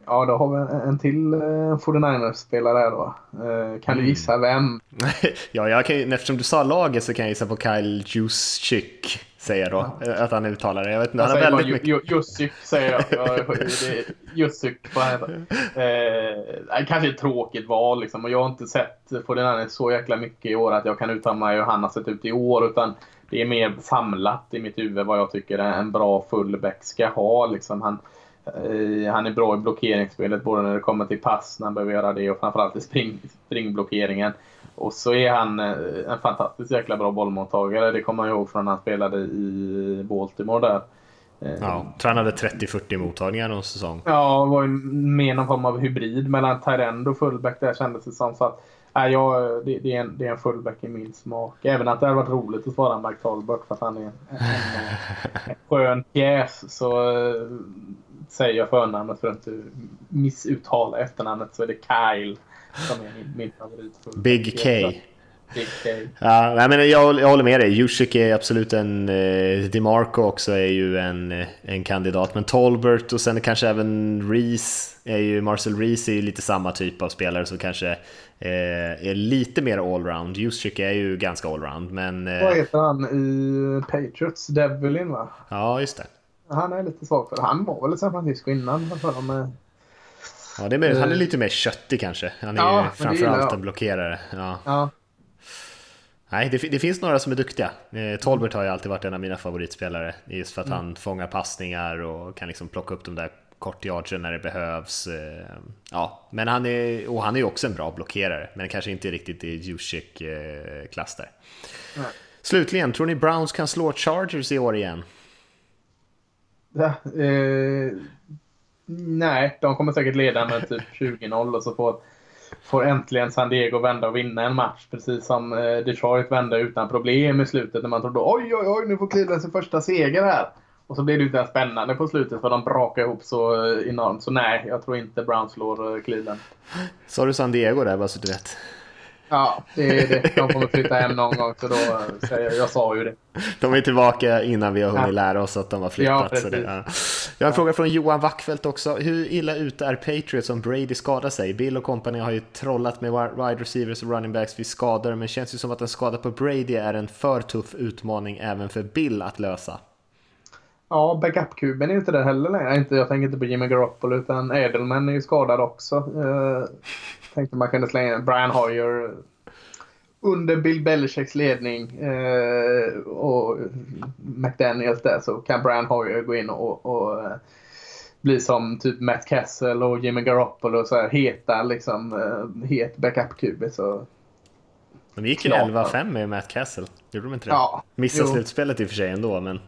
Ja, då har vi en till eh, 49ers-spelare här då. Eh, kan du mm. gissa vem? ja, jag kan, eftersom du sa laget så kan jag gissa på Kyle Juszczyk. Säger jag då, ja. att han uttalar det. Jag vet inte, han har väldigt mycket... Juszczyk säger jag. Juszczyk, vad heter eh, Kanske ett tråkigt val liksom. Och jag har inte sett 49ers så jäkla mycket i år att jag kan uttala mig hur han har sett ut i år. Utan det är mer samlat i mitt huvud vad jag tycker en bra fullback ska ha. Liksom han, eh, han är bra i blockeringsspelet både när det kommer till pass, när han behöver göra det och framförallt i spring, springblockeringen. Och så är han eh, en fantastiskt jäkla bra bollmottagare. Det kommer jag ihåg från när han spelade i Baltimore där. Eh, ja, tränade 30-40 mottagningar någon säsong. Ja, var ju mer någon form av hybrid mellan Tyrend och fullback där kändes det som. Så att Nej, jag, det, det, är en, det är en fullback i min smak. Även att det hade varit roligt att svara Mike Talbot för att han är en, en, en skön pjäs. Så äh, säger jag förnamnet för att inte missuttala efternamnet så är det Kyle som är min, min favorit. Big K. Ja, nej, men jag, jag håller med dig. Jusik är absolut en... Eh, DeMarco också är ju en, eh, en kandidat. Men Tolbert och sen kanske även Reese är ju... Marcel Reese är ju lite samma typ av spelare som kanske är lite mer allround. Jusik är ju ganska allround, men... Eh, Vad heter han i Patriots? Devilin va? Ja, just det. Han är lite svag för Han var väl i San Francisco innan för dem. Eh, ja, det är mer, han är lite mer köttig kanske. Han är ja, ju framförallt en blockerare. Ja. ja. Nej, det, det, finns några som är duktiga. Eh, Tolbert har ju alltid varit en av mina favoritspelare, just för att mm. han fångar passningar och kan liksom plocka upp de där kortyardsen när det behövs. Eh, ja, men han är, och han är ju också en bra blockerare, men kanske inte riktigt i Jusek-klass där. Nej. Slutligen, tror ni Browns kan slå Chargers i år igen? Ja, eh, nej, de kommer säkert leda med typ 20-0 och så får, får äntligen San Diego vända och vinna en match. Precis som eh, Detroit vände utan problem i slutet när man trodde oj, oj, oj, nu får Cleveland sin första seger här. Och så blir det inte ens spännande på slutet för de brakar ihop så eh, enormt. Så nej, jag tror inte Browns slår eh, Cleveland. Sa du San Diego där, bara så du vet? Ja, det är det. De kommer flytta hem någon gång, så då säger jag, jag sa ju det. De är tillbaka innan vi har hunnit lära oss att de har flyttat. Ja, så det, ja. Jag har en fråga från Johan Wackfeldt också. Hur illa ute är Patriots om Brady skadar sig? Bill och company har ju trollat med wide receivers och running backs vid skador, men känns ju som att en skada på Brady är en för tuff utmaning även för Bill att lösa. Ja, backup-kuben är inte där heller längre. Inte, jag tänker inte på Jimmy Garoppolo utan Edelman är ju skadad också. Uh, tänkte man kunde slänga in Brian Hoyer under Bill Belichicks ledning uh, och McDaniels där så kan Brian Hoyer gå in och, och uh, bli som typ Matt Kessel och Jimmy Garoppolo så här heta liksom het backup-QB. Så de gick ju 11-5 med Matt Kessel. Gjorde de inte det? Ja, Missade slutspelet i och för sig ändå men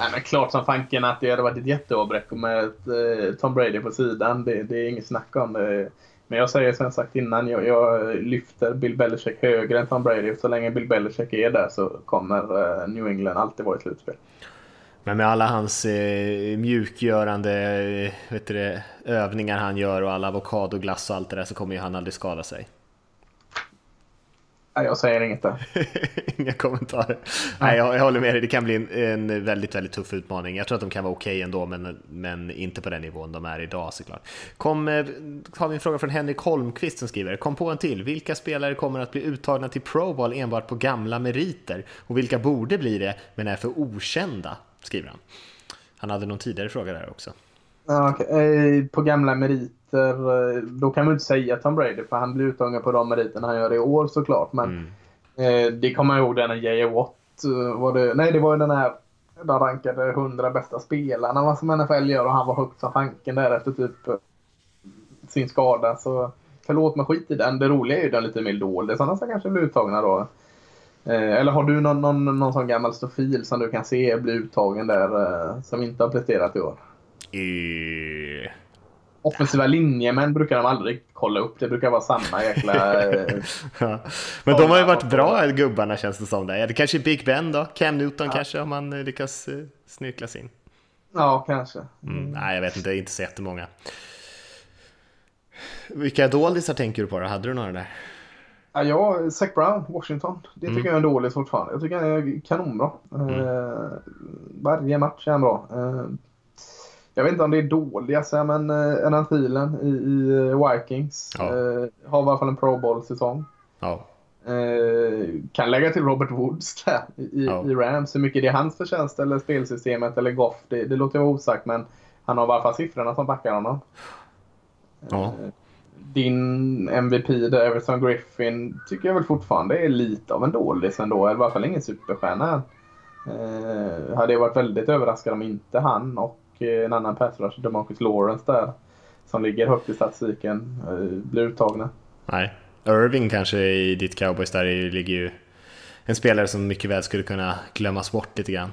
Nej, men klart som fanken att det hade varit ett jätteavbräck med eh, Tom Brady på sidan. Det, det är inget snack om det. Men jag säger som jag sagt innan, jag, jag, lyfter Bill Belichick högre än Tom Brady. Så länge Bill Belichick är där så kommer eh, New England alltid vara i slutspel. Men med alla hans eh, mjukgörande eh, vet du övningar han gör och all avokadoglass och allt det där så kommer ju han aldrig skada sig. Nej, jag säger inget där. Inga kommentarer. Nej, jag, jag, håller med dig. Det kan bli en, en, väldigt, väldigt tuff utmaning. Jag tror att de kan vara okej okay ändå, men, men inte på den nivån de är idag såklart. Kom, eh, har vi en fråga från Henrik Holmqvist som skriver. Kom på en till. Vilka spelare kommer att bli uttagna till Pro Bowl enbart på gamla meriter? Och vilka borde bli det, men är för okända? Skriver han. Han hade någon tidigare fråga där också. Okay. Eh, på gamla meriter, eh, då kan man inte säga Tom Brady för han blir uttagen på de meriterna han gör i år såklart. Men mm. Eh, det kommer jag ihåg när J.A. Watt var det, nej det var ju den här de rankade 100 bästa spelarna vad som NFL gör och han var högt som fanken där efter typ sin skada. Så förlåt men skit i den. Det roliga är ju den lite mer dolda. Sådana som kanske blir uttagna då. Eller har du någon, någon, någon sån gammal stofil som du kan se bli uttagen där som inte har presterat i år? Eh... Offensiva linjemän brukar de aldrig kolla upp. Det brukar vara samma jäkla... Eh, ja. Men de har ju varit bra gubbarna känns det som. Där. Det kanske är Big Ben då? Cam Newton ja. kanske om man eh, lyckas uh, snirklas in. Ja, kanske. Mm. Nej, jag vet inte. Inte så jättemånga. Vilka doldisar tänker du på då? Hade du några där? Ja, jag, Zac Brown, Washington. Det tycker mm. jag är en dålig fortfarande. Jag tycker han är kanonbra. Mm. Uh, varje match är han bra. Uh, jag vet inte om det är dåliga, men eh, Enan Thielen i, i eh, Vikings ja. eh, har i alla fall en Pro Bowl-säsong. Ja. Eh, kan lägga till Robert Woods där i, ja. i Rams. Hur mycket det är hans förtjänst eller spelsystemet eller Goff, det, det låter jag osagt. Men han har i alla fall siffrorna som backar honom. Ja. Eh, din MVP där, Everson Griffin, tycker jag väl fortfarande är lite av en dålig ändå. Eller i alla fall ingen superstjärna. Eh, hade jag varit väldigt överraskad om inte han och en annan pass DeMarcus Lawrence där, som ligger högt i statistiken, eh, blir uttagna. Nej, Irving kanske i ditt cowboys där ligger ju en spelare som mycket väl skulle kunna glömmas bort lite grann.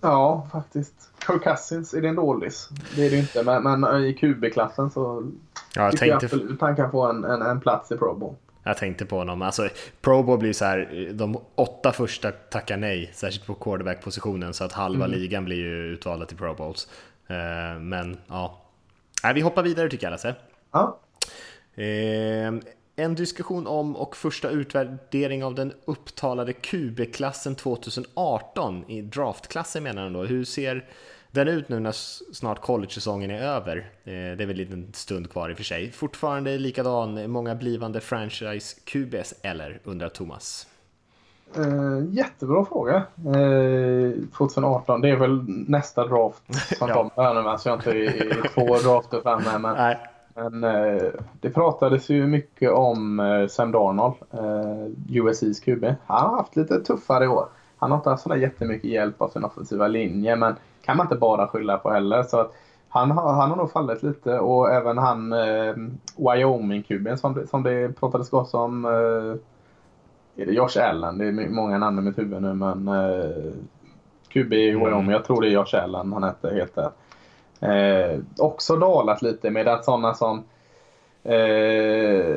Ja, faktiskt. Kirk Cousins, är det en dålis? Det är det inte, men, men i QB-klassen så ja, jag tycker tänkte... jag absolut han kan få en, en, en plats i Pro Bowl. Jag tänkte på honom. Alltså, Pro Bowl blir så här, de åtta första tackar nej, särskilt på quarterback-positionen, så att halva mm. ligan blir ju utvalda till Pro Bowls. Eh, men ja, vi hoppar vidare tycker jag Lasse. Ja. Eh, en diskussion om och första utvärdering av den upptalade QB-klassen 2018 i draftklassen menar han då. Hur ser den ut nu när snart college-säsongen är över? Eh, det är väl en liten stund kvar i och för sig. Fortfarande likadan, många blivande franchise QBs eller undrar Thomas? Uh, jättebra fråga. Uh, eh, 2018, det är väl nästa draft som ja. kommer nu. Alltså jag är inte i, två drafter framme. Men, Nej. Men eh, det pratades ju mycket om Sam Darnold, USCs QB. Han har haft lite tuffare år. Han har inte haft sådär jättemycket hjälp av sin offensiva linje, men kan man inte bara skylla på heller. Så att han, har, han har nog fallit lite och även han Wyoming-kuben som, som det pratades gott om. Är det Josh Allen? Det är många namn i mitt huvud nu, men eh, QB i Wyoming. Jag tror det är Josh Allen han heter helt där. Eh, också dalat lite medan sådana som eh,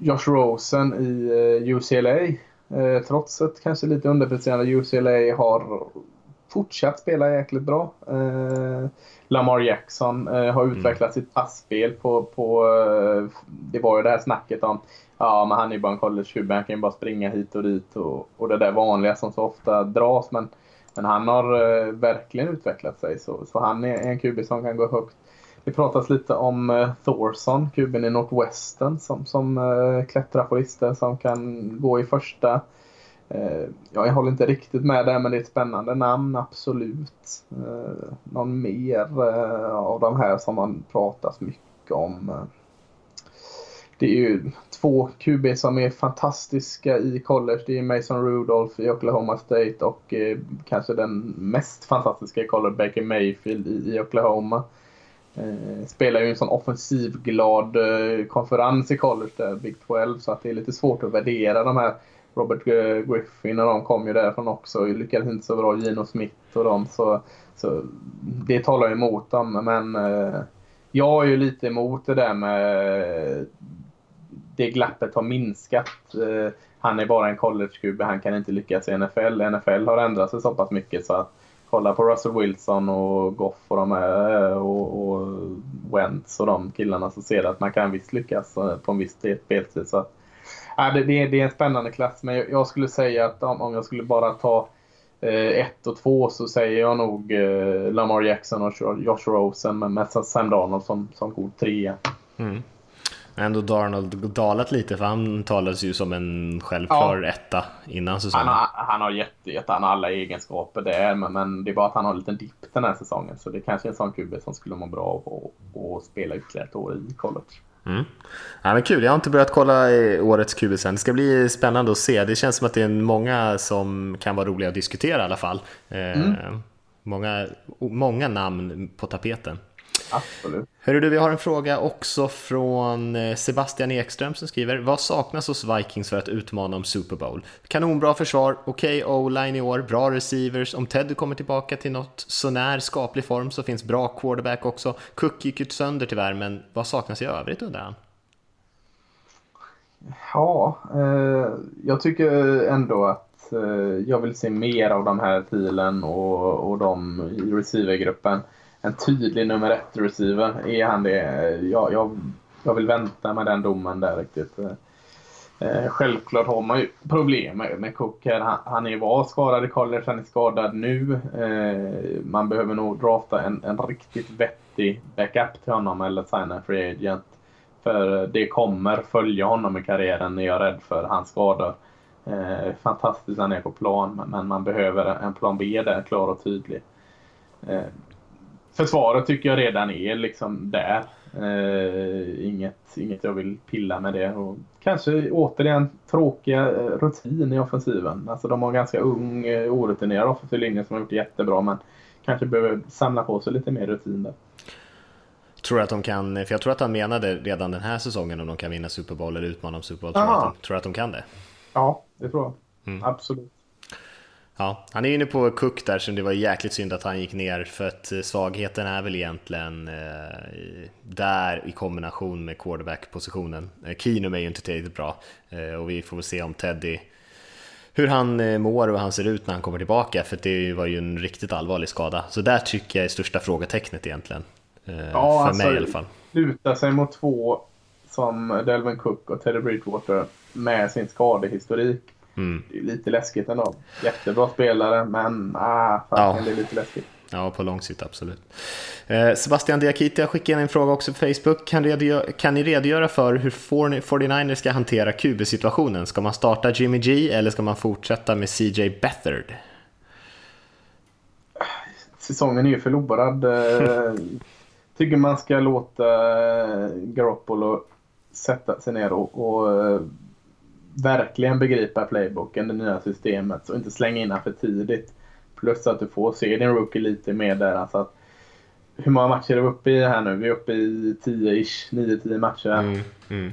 Josh Rosen i eh, UCLA eh, trots ett kanske lite underpresterande UCLA har fortsatt spela jäkligt bra. Eh, Lamar Jackson eh, har utvecklat sitt passspel på, på det var ju det här snacket om ja men han är ju bara en college han kan ju bara springa hit och dit och, och det där vanliga som så ofta dras men men han har eh, verkligen utvecklat sig så, så han är en QB som kan gå högt. Det pratas lite om eh, Thorson, kuben i Northwestern som, som eh, klättrar på listor som kan gå i första. Eh, ja, jag håller inte riktigt med där men det är ett spännande namn, absolut. Eh, någon mer eh, av de här som man pratas mycket om. Det är ju två QB som är fantastiska i college. Det är Mason Rudolph i Oklahoma State och eh, kanske den mest fantastiska i college, Baker Mayfield i, i Oklahoma. Eh, spelar ju en sån offensivglad eh, konferens i college där, Big 12, så att det är lite svårt att värdera de här. Robert Griffin och de kom ju därifrån också och lyckades inte så bra. Gino Smith och de. Så, så det talar ju emot dem. Men eh, jag är ju lite emot det där med det glappet har minskat. Eh, han är bara en college-gubbe, han kan inte lyckas i NFL. NFL har ändrat sig så pass mycket så att kolla på Russell Wilson och Goff och de här eh, och, och Wentz och de killarna så ser du att man kan visst lyckas eh, på en viss speltid. Så att, ja, det, det, är, det är en spännande klass men jag, jag skulle säga att om, om jag skulle bara ta eh, ett och två så säger jag nog eh, Lamar Jackson och Josh Rosen med, med Sam Darnold som, som god trea. Mm. Ändå Darnold dalat lite för han talades ju som en självklar Ja. etta innan säsongen. Han har, han har jätte, jätte, han har alla egenskaper där men, men det är bara att han har en liten dipp den här säsongen. Så det kanske är en sån QB som skulle må bra av att- spela ytterligare ett år i college. Mm. Ja, men kul, jag har inte börjat kolla årets QB sen. Det ska bli spännande att se. Det känns som att det är många som kan vara roliga att diskutera i alla fall. Eh, många, många namn på tapeten. Absolut. Hörru du, vi har en fråga också från eh, Sebastian Ekström som skriver Vad saknas hos Vikings för att utmana om Super Bowl? Kanonbra försvar, okej o-line i år, bra receivers. Om Ted kommer tillbaka till något sånär skaplig form så finns bra quarterback också. Cook gick ju sönder tyvärr, men vad saknas i övrigt undrar han? Ja, eh, jag tycker ändå att eh, jag vill se mer av de här Thielen och, och de i receivergruppen. En tydlig nummer ett receiver. Är han det? Jag, jag, jag vill vänta med den domen där riktigt. Eh, självklart har man ju problem med, med Cook här. Han, han är var skadad i college, han är skadad nu. Eh, man behöver nog drafta en, en riktigt vettig backup till honom eller signa en free agent. För det kommer följa honom i karriären är jag rädd för. Hans skador. Eh, fantastiskt han är på plan men- men man behöver en plan B där klar och tydlig. Eh, Försvaret tycker jag redan är liksom där. Eh, inget, inget jag vill pilla med det. Och kanske återigen tråkiga eh, rutin i offensiven. Alltså de har ganska ung, eh, orutinerad offensiv linje som har gjort det jättebra men kanske behöver samla på sig lite mer rutin där. Tror att de kan, för jag tror att han menade redan den här säsongen om de kan vinna Super Bowl eller utmana om Super Bowl. Tror att de, tror att de kan det? Ja, det tror jag. Mm. Absolut. Ja, han är inne på Cook där, så det var jäkligt synd att han gick ner för att eh, svagheten är väl egentligen eh, där i kombination med quarterback-positionen. Eh, Keenum är ju inte tillräckligt bra eh, och vi får väl se om Teddy hur han eh, mår och hur han ser ut när han kommer tillbaka för det var ju en riktigt allvarlig skada. Så där tycker jag är största frågetecknet egentligen. Eh, Ja, för alltså- mig i alla fall. luta sig mot två som Delvin Cook och Teddy Bridgewater med sin skadehistorik. Mm. Det är lite läskigt ändå. Jättebra spelare men ah, fan, Ja. det är lite läskigt. Ja, på lång sikt absolut. Eh, Sebastian Diakite har skickat in en fråga också på Facebook. Kan, redogö- kan ni redogöra för hur 49ers ska hantera QB-situationen? Ska man starta Jimmy G eller ska man fortsätta med CJ Beathard? Säsongen är ju förlorad. Eh, tycker man ska låta eh, Garoppolo sätta sig ner och, och eh, verkligen begripa playbooken, det nya systemet och inte slänga in för tidigt. Plus att du får se din rookie lite mer där. Alltså att, hur många matcher är vi uppe i här nu? Vi är uppe i 10-ish, 9-10 matcher. Mm, mm.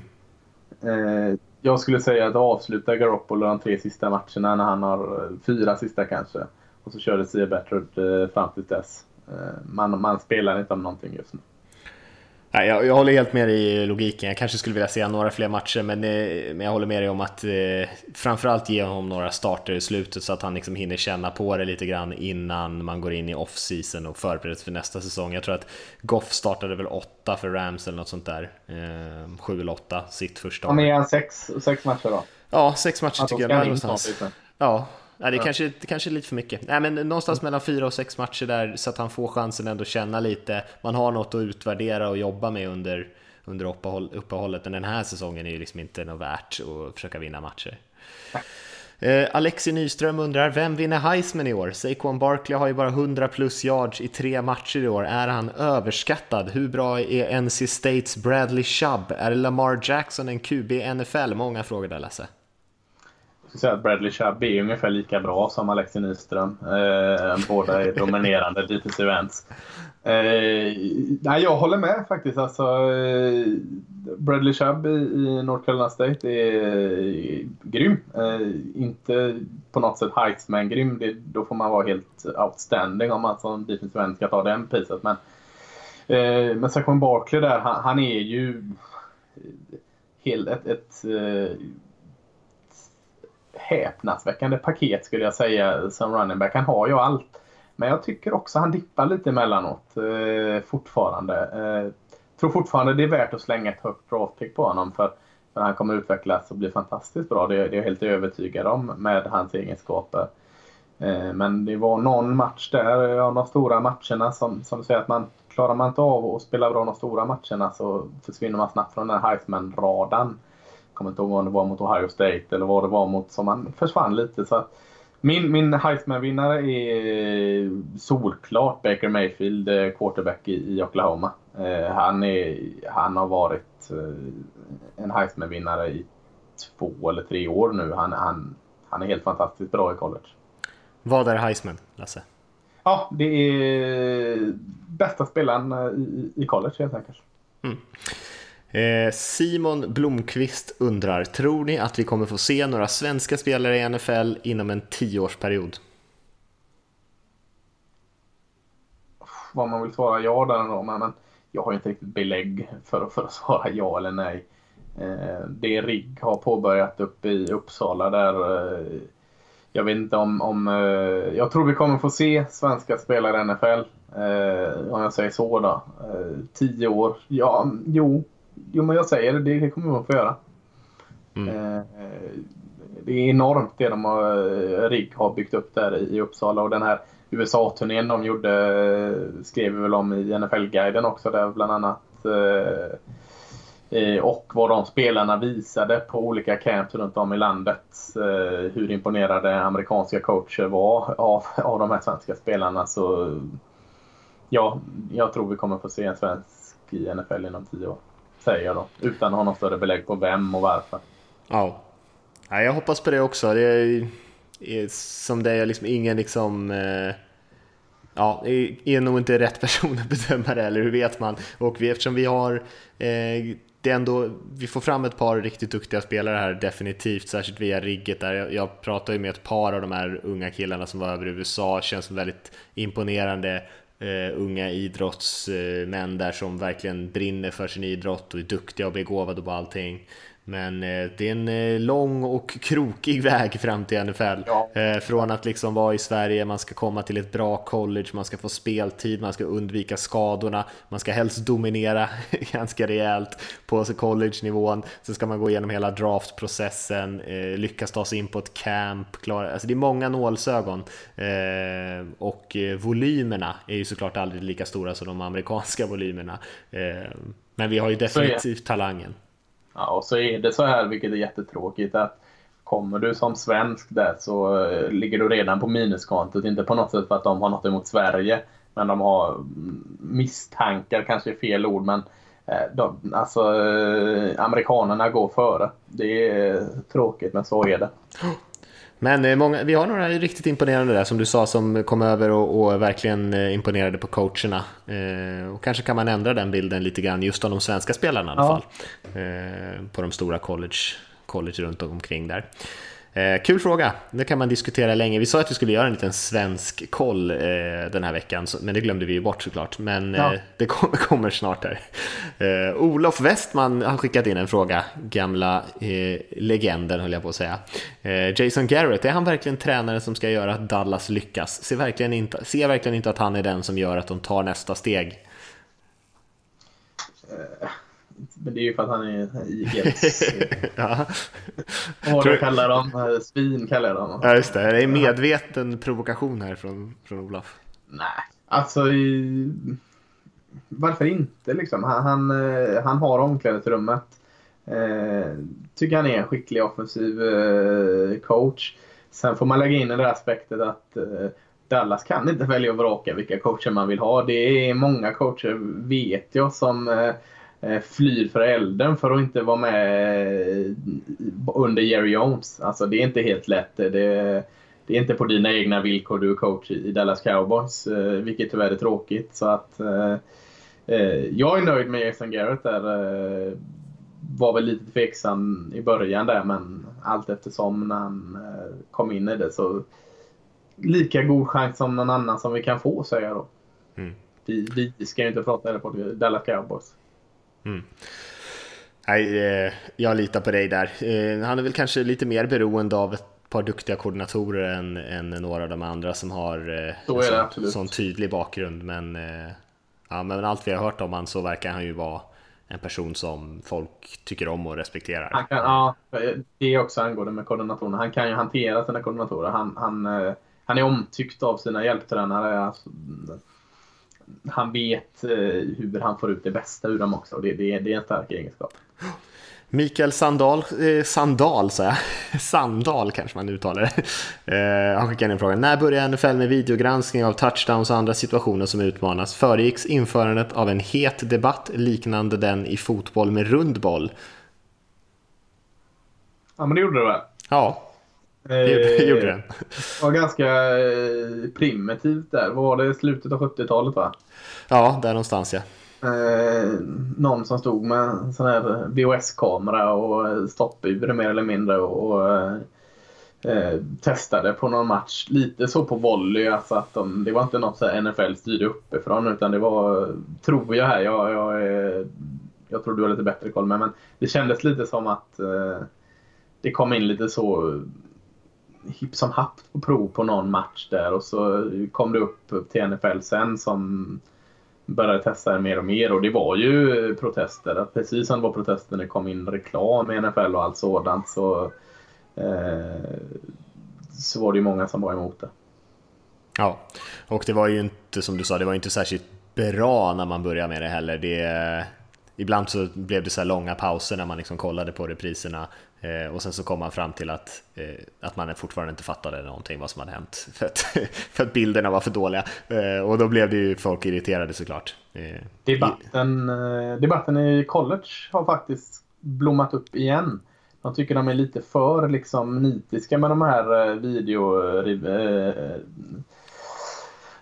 Eh, jag skulle säga att avsluta Garoppolo de tre sista matcherna när han har fyra sista kanske. Och så körde Sia Bettrud eh, fram till dess. Eh, man, man spelar inte om någonting just nu. Nej, jag, jag håller helt med i logiken. Jag kanske skulle vilja se några fler matcher, men, eh, men jag håller med dig om att eh, framförallt ge honom några starter i slutet så att han liksom hinner känna på det lite grann innan man går in i off-season och förbereder för nästa säsong. Jag tror att Goff startade väl åtta för Rams eller något sånt där. Eh, sju eller åtta, sitt första år. Ja, men sex, sex matcher då? Ja, sex matcher tycker jag. Någonstans. Ja, Nej, det, ja. kanske, det kanske är lite för mycket. Nej, men någonstans mellan fyra och sex matcher där så att han får chansen ändå känna lite. Man har något att utvärdera och jobba med under, under uppehåll, uppehållet. Men den här säsongen är ju liksom inte något värt att försöka vinna matcher. Eh, Alexi Nyström undrar, vem vinner Heisman i år? Saquon Barkley har ju bara 100 plus yards i tre matcher i år. Är han överskattad? Hur bra är NC States Bradley Chubb? Är Lamar Jackson en QB i NFL? Många frågor där Lasse skulle säga att Bradley Chubb är ungefär lika bra som Alexi Nyström. Eh, båda är dominerande defensive Events. Eh, nej, jag håller med faktiskt. Alltså, eh, Bradley Chubb i, i North Carolina State är eh, grym. Eh, inte på något sätt Heisman-grym. Då får man vara helt outstanding om man som defensive end ska ta den priset. Men, eh, men Saquon Barkley där, han, han är ju helt ett, ett eh, häpnadsväckande paket skulle jag säga som running back. Han har ju allt. Men jag tycker också han dippar lite emellanåt eh, fortfarande. Eh, tror fortfarande det är värt att slänga ett högt draftpick på honom för, för han kommer utvecklas och bli fantastiskt bra. Det, det är jag helt övertygad om med hans egenskaper. Eh, men det var någon match där, av de stora matcherna som, som säger att man klarar man inte av att spela bra de stora matcherna så försvinner man snabbt från den här Heisman-radarn kommer inte ihåg om det var mot Ohio State eller vad det var mot som han försvann lite. Så min, min Heisman-vinnare är solklart Baker Mayfield, eh, quarterback i, Oklahoma. Eh, han, är, han har varit eh, en Heisman-vinnare i två eller tre år nu. Han, han, han är helt fantastiskt bra i college. Vad är Heisman, Lasse? Ja, det är bästa spelaren i, i college helt enkelt. Mm. Eh, Simon Blomqvist undrar, tror ni att vi kommer få se några svenska spelare i NFL inom en tioårsperiod? Vad man vill svara ja där då, men jag har inte riktigt belägg för, för att svara ja eller nej. Eh, det RIG har påbörjat uppe i Uppsala där eh, jag vet inte om, om jag tror vi kommer få se svenska spelare i NFL. om jag säger så då. tio år, ja, jo, jo, men jag säger det, det kommer man få göra. Mm. Eh, det är enormt det de har, eh, RIG har byggt upp där i Uppsala och den här USA-turnén de gjorde skrev vi väl om i NFL-guiden också där bland annat. Eh, och vad de spelarna visade på olika camps runt om i landet. Hur imponerade amerikanska coacher var av, av de här svenska spelarna. Så ja, jag tror vi kommer få se en svensk i NFL inom tio år säger då. Utan att ha något större belägg på vem och varför. Ja. ja jag hoppas på det också. Det är, som det är liksom ingen liksom... Eh, ja, är nog inte rätt person att bedöma det, eller hur vet man? Och vi, eftersom vi har eh, det är ändå, vi får fram ett par riktigt duktiga spelare här definitivt, särskilt via rigget där. Jag, jag pratade ju med ett par av de här unga killarna som var över i USA, känns väldigt imponerande uh, unga idrottsmän där som verkligen brinner för sin idrott och är duktiga och begåvade på allting. Men eh, det är en eh, lång och krokig väg fram till NFL. Ja. Eh, från att liksom vara i Sverige, man ska komma till ett bra college, man ska få speltid, man ska undvika skadorna, man ska helst dominera ganska rejält på college-nivån. Sen ska man gå igenom hela draftprocessen, lyckas ta sig in på ett camp, klara, alltså det är många nålsögon. Och volymerna är ju såklart aldrig lika stora som de amerikanska volymerna. Men vi har ju definitivt talangen. Ja, och så är det så här, vilket är jättetråkigt, att kommer du som svensk där så eh, ligger du redan på minuskontot. Inte på något sätt för att de har något emot Sverige. Men de har mm, misstankar, kanske är fel ord, men eh, de, alltså eh, amerikanerna går före. Det är tråkigt, men så är det. Men eh, många, vi har några riktigt imponerande där som du sa som kom över och, och verkligen eh, imponerade på coacherna. Eh, och kanske kan man ändra den bilden lite grann just av de svenska spelarna i alla ja. fall. Eh, på de stora college, college runt omkring där. Eh, kul fråga, det kan man diskutera länge. Vi sa att vi skulle göra en liten svensk koll eh, den här veckan, så, men det glömde vi ju bort såklart. Men ja. eh, det kommer, kommer snart här. Eh, Olof Westman har skickat in en fråga, gamla eh, legenden höll jag på att säga. Eh, Jason Garrett, är han verkligen tränaren som ska göra att Dallas lyckas? Ser verkligen inte, ser verkligen inte att han är den som gör att de tar nästa steg? Men det är ju för att han är Eagles. ja. Tror... kallar dem? Svin kallar jag dem. Ja, just det. Det är medveten provokation här från, från Olof. Nej, alltså i... varför inte liksom? Han, han, eh, han har omklädningsrummet. Eh, tycker han är en skicklig offensiv eh, coach. Sen får man lägga in den där aspekten att eh, Dallas kan inte välja och vraka vilka coacher man vill ha. Det är många coacher, vet jag, som eh, Eh, flyr för elden för att inte vara med under Jerry Jones. Alltså det är inte helt lätt. Det, det är inte på dina egna villkor du är coach i Dallas Cowboys, eh, vilket tyvärr är tråkigt. Så att, eh, jag är nöjd med Jason Garrett där. Var väl lite tveksam i början där men allt eftersom när han kom in i det så lika god chans som någon annan som vi kan få säger jag då. Mm. Vi, vi ska ju inte prata på Dallas Cowboys. Mm. Nej, eh, jag litar på dig där. Eh, han är väl kanske lite mer beroende av ett par duktiga koordinatorer än, än några av de andra som har eh, så en sån, sån, tydlig bakgrund. Men, ja, men allt vi har hört om han så verkar han ju vara en person som folk tycker om och respekterar. Han kan, ja, det är också angående med koordinatorerna. Han kan ju hantera sina koordinatorer. Han, han, han är omtyckt av sina hjälptränare. Alltså, han vet eh, hur han får ut det bästa ur dem också. Det, det, det är en stark egenskap. Mikael Sandal, eh, Sandal sa jag, Sandal kanske man uttalar det. Eh, han skickade en fråga. När börjar NFL med videogranskning av touchdowns och andra situationer som utmanas? Föregicks införandet av en het debatt liknande den i fotboll med rundboll? Ja men det gjorde det väl? Ja, det gjorde den. var ganska eh, primitivt där. Vad var det? Slutet av 70-talet va? Ja, där någonstans ja. Eh, någon som stod med en sån här VHS-kamera och stoppur mer eller mindre och eh, testade på någon match. Lite så på volley. Alltså att de, det var inte något så NFL styrde uppifrån utan det var, tror jag här, jag, jag, jag tror du har lite bättre koll med men det kändes lite som att eh, det kom in lite så hipp som happ på prov på någon match där och så kom det upp till NFL sen som började testa det mer och mer och det var ju protester. Precis som det var protester när det kom in reklam i NFL och allt sådant så, eh, så var det ju många som var emot det. Ja, och det var ju inte som du sa, det var inte särskilt bra när man började med det heller. Det, ibland så blev det så här långa pauser när man liksom kollade på repriserna Eh, och sen så kom man fram till att, eh, att man fortfarande inte fattade någonting vad som hade hänt för att, för att bilderna var för dåliga. Eh, och då blev det ju folk irriterade såklart. Eh, debatten, eh, debatten i college har faktiskt blommat upp igen. De tycker de är lite för liksom, nitiska med de här eh, video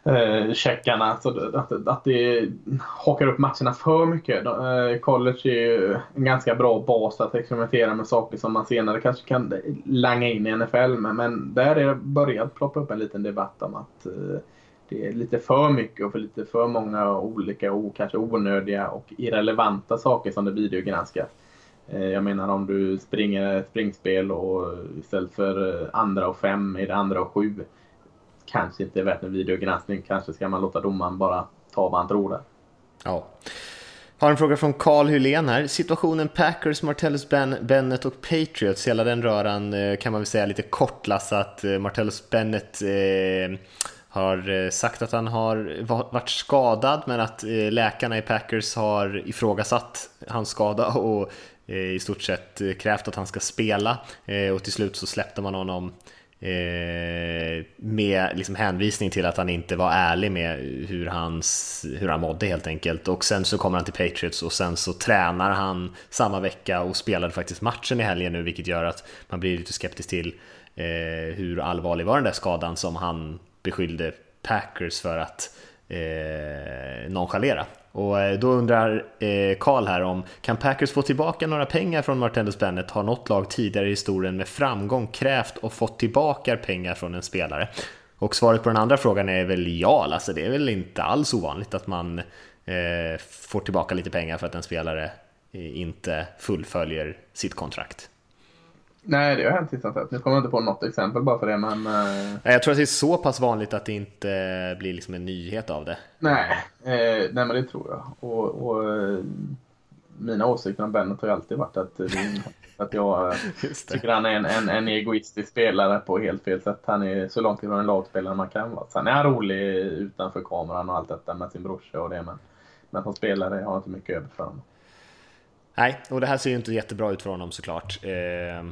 eh, checkarna. Så att, att det hakar upp matcherna för mycket. Eh, college är ju en ganska bra bas att experimentera med saker som man senare kanske kan langa in i NFL. Men, men där är det börjat ploppa upp en liten debatt om att eh, det är lite för mycket och för lite för många olika och kanske onödiga och irrelevanta saker som det videogranskas. Eh, jag menar om du springer springspel och istället för andra och fem är det andra och sju kanske inte är värt en videogranskning. Kanske ska man låta domaren bara ta vad han tror där. Ja. Har en fråga från Carl Hylén här. Situationen Packers, Martellus ben, Bennett och Patriots, hela den röran eh, kan man väl säga lite kort Lasse, att eh, Martellus Bennett eh, har eh, sagt att han har varit skadad men att läkarna i Packers har ifrågasatt hans skada och i stort sett krävt att han ska spela och till slut så släppte man honom Eh, med liksom hänvisning till att han inte var ärlig med hur, hans, hur han mådde helt enkelt. Och sen så kommer han till Patriots och sen så tränar han samma vecka och spelade faktiskt matchen i helgen nu vilket gör att man blir lite skeptisk till eh, hur allvarlig var den där skadan som han beskyllde Packers för att eh, nonchalera. Och eh, då undrar eh, Karl eh, här om kan Packers få tillbaka några pengar från Martellus Bennett? Har något lag tidigare i historien med framgång krävt och fått tillbaka pengar från en spelare? Och svaret på den andra frågan är väl ja, alltså det är väl inte alls ovanligt att man eh, får tillbaka lite pengar för att en spelare eh, inte fullföljer sitt kontrakt. Nej, det har hänt hittills Nu kommer jag inte på något exempel bara för det, men... Uh... Jag tror att det är så pass vanligt att det inte blir liksom en nyhet av det. Nej, eh, nej men det tror jag. Och, och uh, mina åsikter om Bennett har ju alltid varit att, att jag tycker han är en, en, en, egoistisk spelare på helt fel sätt. Han är så långt ifrån en lagspelare man kan vara. Sen är han rolig utanför kameran och allt detta med sin brorsa och det, men, men som spelare har jag inte mycket över för honom. Nej, och det här ser ju inte jättebra ut för honom såklart. Eh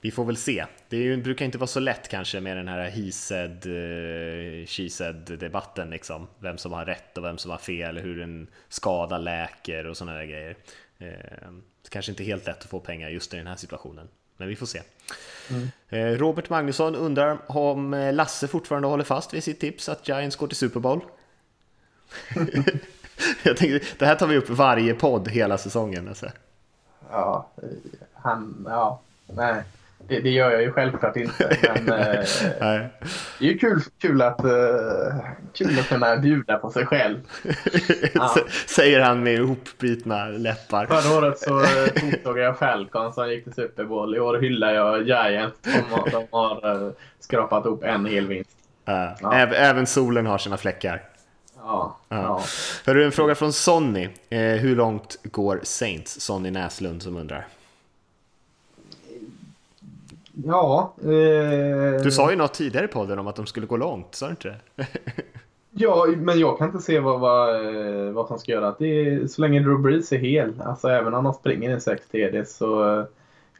vi får väl se. Det ju, brukar inte vara så lätt kanske med den här he said, uh, she said debatten liksom. Vem som har rätt och vem som har fel, hur en skada läker och sådana där grejer. Det kanske inte är helt lätt att få pengar just i den här situationen. Men vi får se. Mm. Uh, Robert Magnusson undrar om Lasse fortfarande håller fast vid sitt tips att Giants går till Super Bowl. Jag tänkte, det här tar vi upp varje podd hela säsongen. Alltså. Ja, han, ja, nej. Det, det, gör jag ju självklart inte. Men, eh, det är ju kul, kul, att, uh, kul att kunna bjuda på sig själv. Ja. Säger han med ihopbitna läppar. Förra året så uh, tog jag Falcon som gick till Super Bowl. I år hyllar jag Giants. De, de har uh, skrapat upp en hel vinst. Ja. Även solen har sina fläckar. Ja. ja. Hörru, en fråga från Sonny. Eh, hur långt går Saints? Sonny Näslund som undrar. Ja. Eh... Du sa ju något tidigare i podden om att de skulle gå långt, sa du inte det? ja, men jag kan inte se vad, vad, eh, vad som ska göra. Det är, så länge Drew Brees är hel, alltså även om de springer i 6 TD så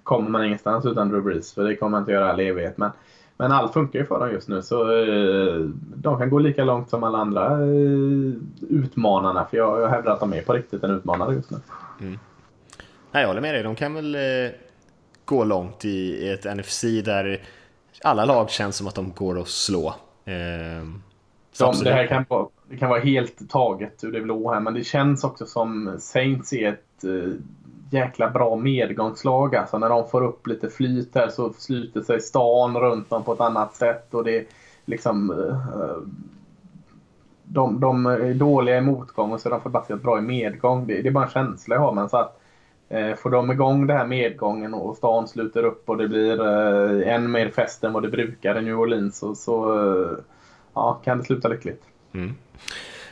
kommer man ingenstans utan Drew Brees. För det kommer man inte göra all evighet. Men, men allt funkar ju för dem just nu så eh, de kan gå lika långt som alla andra eh, utmanarna. För jag, jag hävdar att de är på riktigt en utmanare just nu. Mm. Nej, jag håller med dig. De kan väl gå långt i ett NFC där alla lag känns som att de går att slå. Eh, de, det här kan vara, det kan vara helt taget ur det blå här, men det känns också som Saints är ett eh, jäkla bra medgångslag. Alltså när de får upp lite flyt här så sluter sig stan runt dem på ett annat sätt och det liksom eh, de, de är dåliga i motgång och så är de förbaskat bra i medgång. Det, det är bara en känsla jag har. Men så att Eh, Eh, får de igång det här medgången och stan sluter upp och det blir eh, än mer fest än vad det brukar i New Orleans så, så eh, ja, kan det sluta lyckligt. Mm.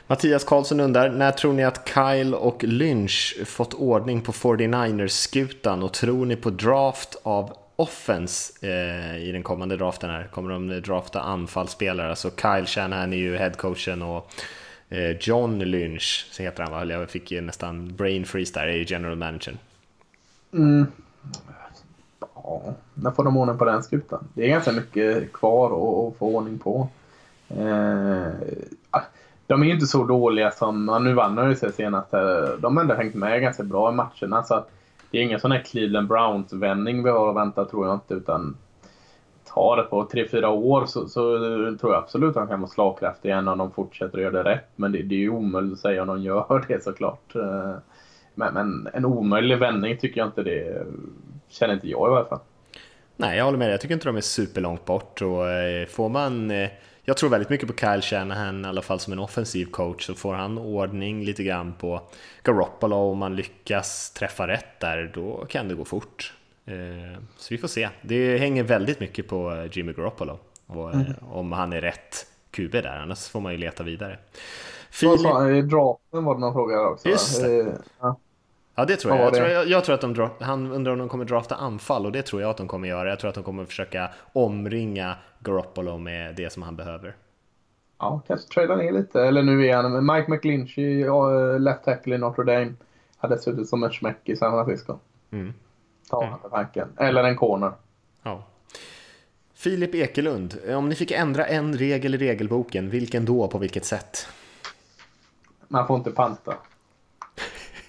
Mattias Karlsson undrar, när tror ni att Kyle och Lynch fått ordning på 49ers-skutan och tror ni på draft av offense eh, i den kommande draften här? Kommer de drafta anfallsspelare? Alltså Kyle Shanahan är ju headcoachen och Eh, John Lynch, så heter han va? Jag fick nästan brain freeze där, är general managern. Mm. Ja, när får de ordning på den skutan? Det är ganska mycket kvar att få ordning på. Eh, de är ju inte så dåliga som, nu vann de ju sig senast De har ändå hängt med ganska bra i matcherna. Så att det är ingen sån här Cleveland Browns-vändning vi har att vänta tror jag inte. Utan tar det på 3-4 år så, så, tror jag absolut att han kan vara slagkraftig igen om de fortsätter att göra det rätt. Men det, det är ju omöjligt att säga om de gör det såklart. Eh, men, men en omöjlig vändning tycker jag inte det känner inte jag i alla fall. Nej, jag håller med dig. Jag tycker inte de är superlångt bort. Och eh, får man, eh, jag tror väldigt mycket på Kyle Shanahan, i alla fall som en offensiv coach. Så får han ordning lite grann på Garoppolo och om man lyckas träffa rätt där, då kan det gå fort. Så vi får se. Det hänger väldigt mycket på Jimmy Garoppolo. Och, mm. Om han är rätt QB där, annars får man ju leta vidare. Filip... Sa Draften var det någon fråga också. Just det. Ja. Ja, det tror jag. Jag tror, jag, jag tror, att de han undrar om de kommer drafta anfall och det tror jag att de kommer göra. Jag tror att de kommer försöka omringa Garoppolo med det som han behöver. Ja, kanske trada ner lite. Eller nu är han Mike McGlinchey, left tackle i Notre Dame, hade suttit som en smäck i San Francisco. Mm. Ta mm. tanken. Eller en corner. Ja. Filip Ekelund, om ni fick ändra en regel i regelboken, vilken då på vilket sätt? Man får inte panta.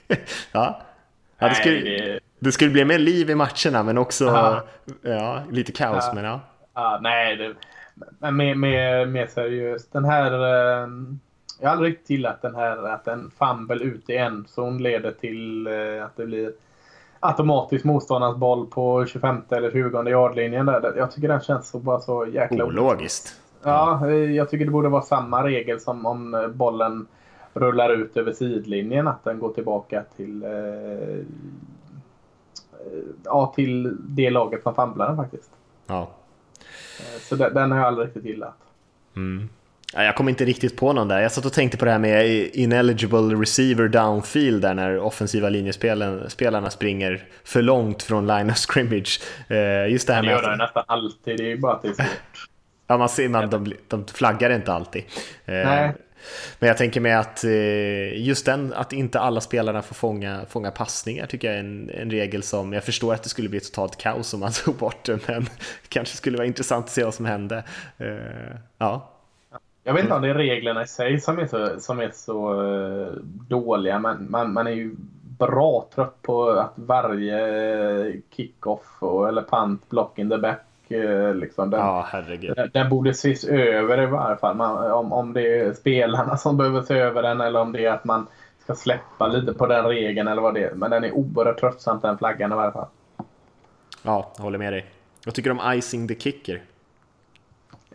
ja. ja det, skulle, Nej, det... det skulle bli mer liv i matcherna men också ja, lite kaos. Ja. Men ja. Ja, nej, det, men mer, mer, mer seriöst. Den här... Eh, jag har aldrig riktigt gillat den här att en fumble ut i en zon leder till eh, att det blir automatiskt motståndarnas boll på 25 eller 20 yardlinjen. Där. Jag tycker den känns så, bara så jäkla Ologiskt. Ja, jag tycker det borde vara samma regel som om eh, bollen rullar ut över sidlinjen. Att den går tillbaka till, eh, eh, ja, till det laget som famlar den faktiskt. Ja. Eh, Så den, den har jag aldrig riktigt gillat. Mm. Ja, jag kom inte riktigt på någon där. Jag satt och tänkte på det här med ineligible receiver downfield där när offensiva linjespelarna springer för långt från line of scrimmage. Eh, Just det här Det med gör de nästan alltid. Det är ju bara att det är svårt. ja, man ser, man, de, de flaggar inte alltid. Eh, Nej. Men jag tänker mig att eh, just den, att inte alla spelarna får fånga, fånga passningar tycker jag är en, en regel som, jag förstår att det skulle bli totalt kaos om man tog bort det, men kanske skulle vara intressant att se vad som hände. Ja, Jag vet inte om det är reglerna i sig som är så, som är så eh, dåliga. Men man, man är ju bra trött på att varje kickoff och, eller punt, block in the back. eh, Liksom, den, ja herregud. den, den borde ses över i varje fall. Man, om, om det är spelarna som behöver se över den eller om det är att man ska släppa lite på den regeln eller vad det är. Men den är oerhört tröttsam den flaggan i varje fall. Ja, jag håller med dig. Vad tycker du om icing the kicker?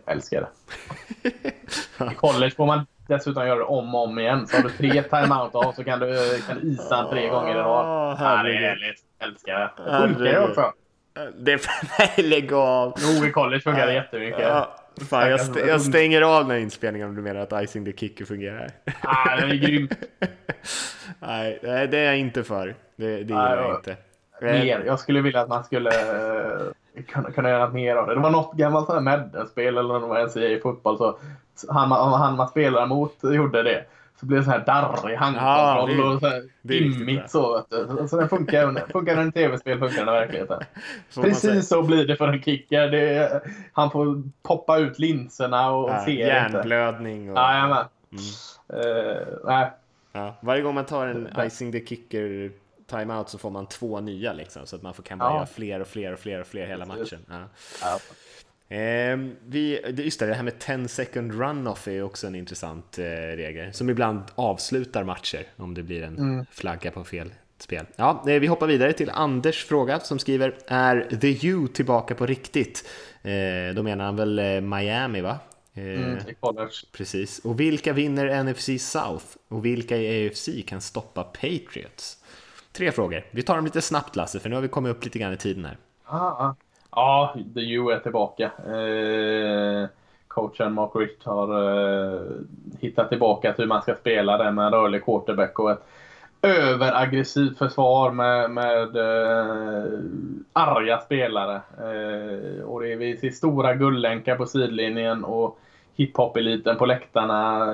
Jag älskar det. I college får man dessutom göra det om och om igen. Så har du tre timeout av så kan du, kan du isa tre gånger i rad. Ja, det är härligt. Jag älskar det. Det funkar ju också. Det Nej, lägg av! Jo, i college funkar det jättemycket. Ja, fan, jag, st- jag stänger av den här inspelningen om du menar att icing the kicker fungerar. Ah, den är grym. Nej, nej, det är jag inte för. Det, det gillar Nej, jag inte. Mer. Jag skulle vilja att man skulle eh, kunna, kunna göra mer av det. Det var något gammalt Madden-spel eller var NCAA i fotboll. Så han, man- han man spelar mot gjorde det så blev det så här darrig handkontroll Ja, och så här dimmigt så. Så den funkar, funkar den i tv-spel funkar den i verkligheten. Får man. Precis så blir det för en kicker. Det han får poppa ut linserna och Ja, ser inte. hjärnblödning och... Jajamän. Mm. Eh, nej. Ja, varje gång man tar en Ja. icing the kicker timeout så får man två nya liksom, så att man får, kan Ja. göra fler och fler och fler och fler hela matchen. Ja. Ja. Ehm, vi, just det, det här med 10 second runoff är också en intressant eh, regel som ibland avslutar matcher om det blir en Mm. flagga på fel spel. Ja, eh, vi hoppar vidare till Anders fråga som skriver Är The U tillbaka på riktigt? Eh, då menar han väl eh, Miami va? Eh, Mm. Precis. Och vilka vinner NFC South? Och vilka i AFC kan stoppa Patriots? Tre frågor. Vi tar dem lite snabbt Lasse, för nu har vi kommit upp lite grann i tiden här. Ah, ah. Ja, The U är tillbaka. Eh, coachen Mark Richt har eh, hittat tillbaka till hur man ska spela det med en rörlig quarterback och ett överaggressivt försvar med, med eh, arga spelare. Eh, och det är, vi ser stora guldlänkar på sidlinjen och hiphop-eliten på läktarna.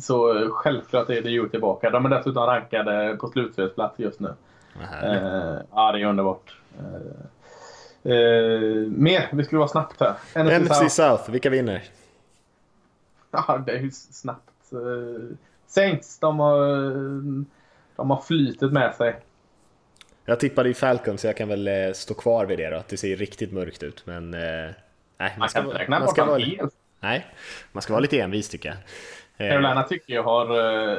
Så självklart är det U tillbaka. De är dessutom rankade på slutspelsplats just nu. Eh, ja, det är underbart. Eh, eh, mer, vi skulle vara snabbt här. NFC NFC South. South, vilka vinner? Ja, det är ju snabbt. Eh, Saints, de har, de har flytet med sig. Jag tippade i Falcon så jag kan väl eh, stå kvar vid det då, att det ser riktigt mörkt ut. Men eh, nej, man Man ska, kan inte räkna bort dem helt. Nej, man ska vara lite envis tycker jag. Eh, Carolina tycker jag har... eh,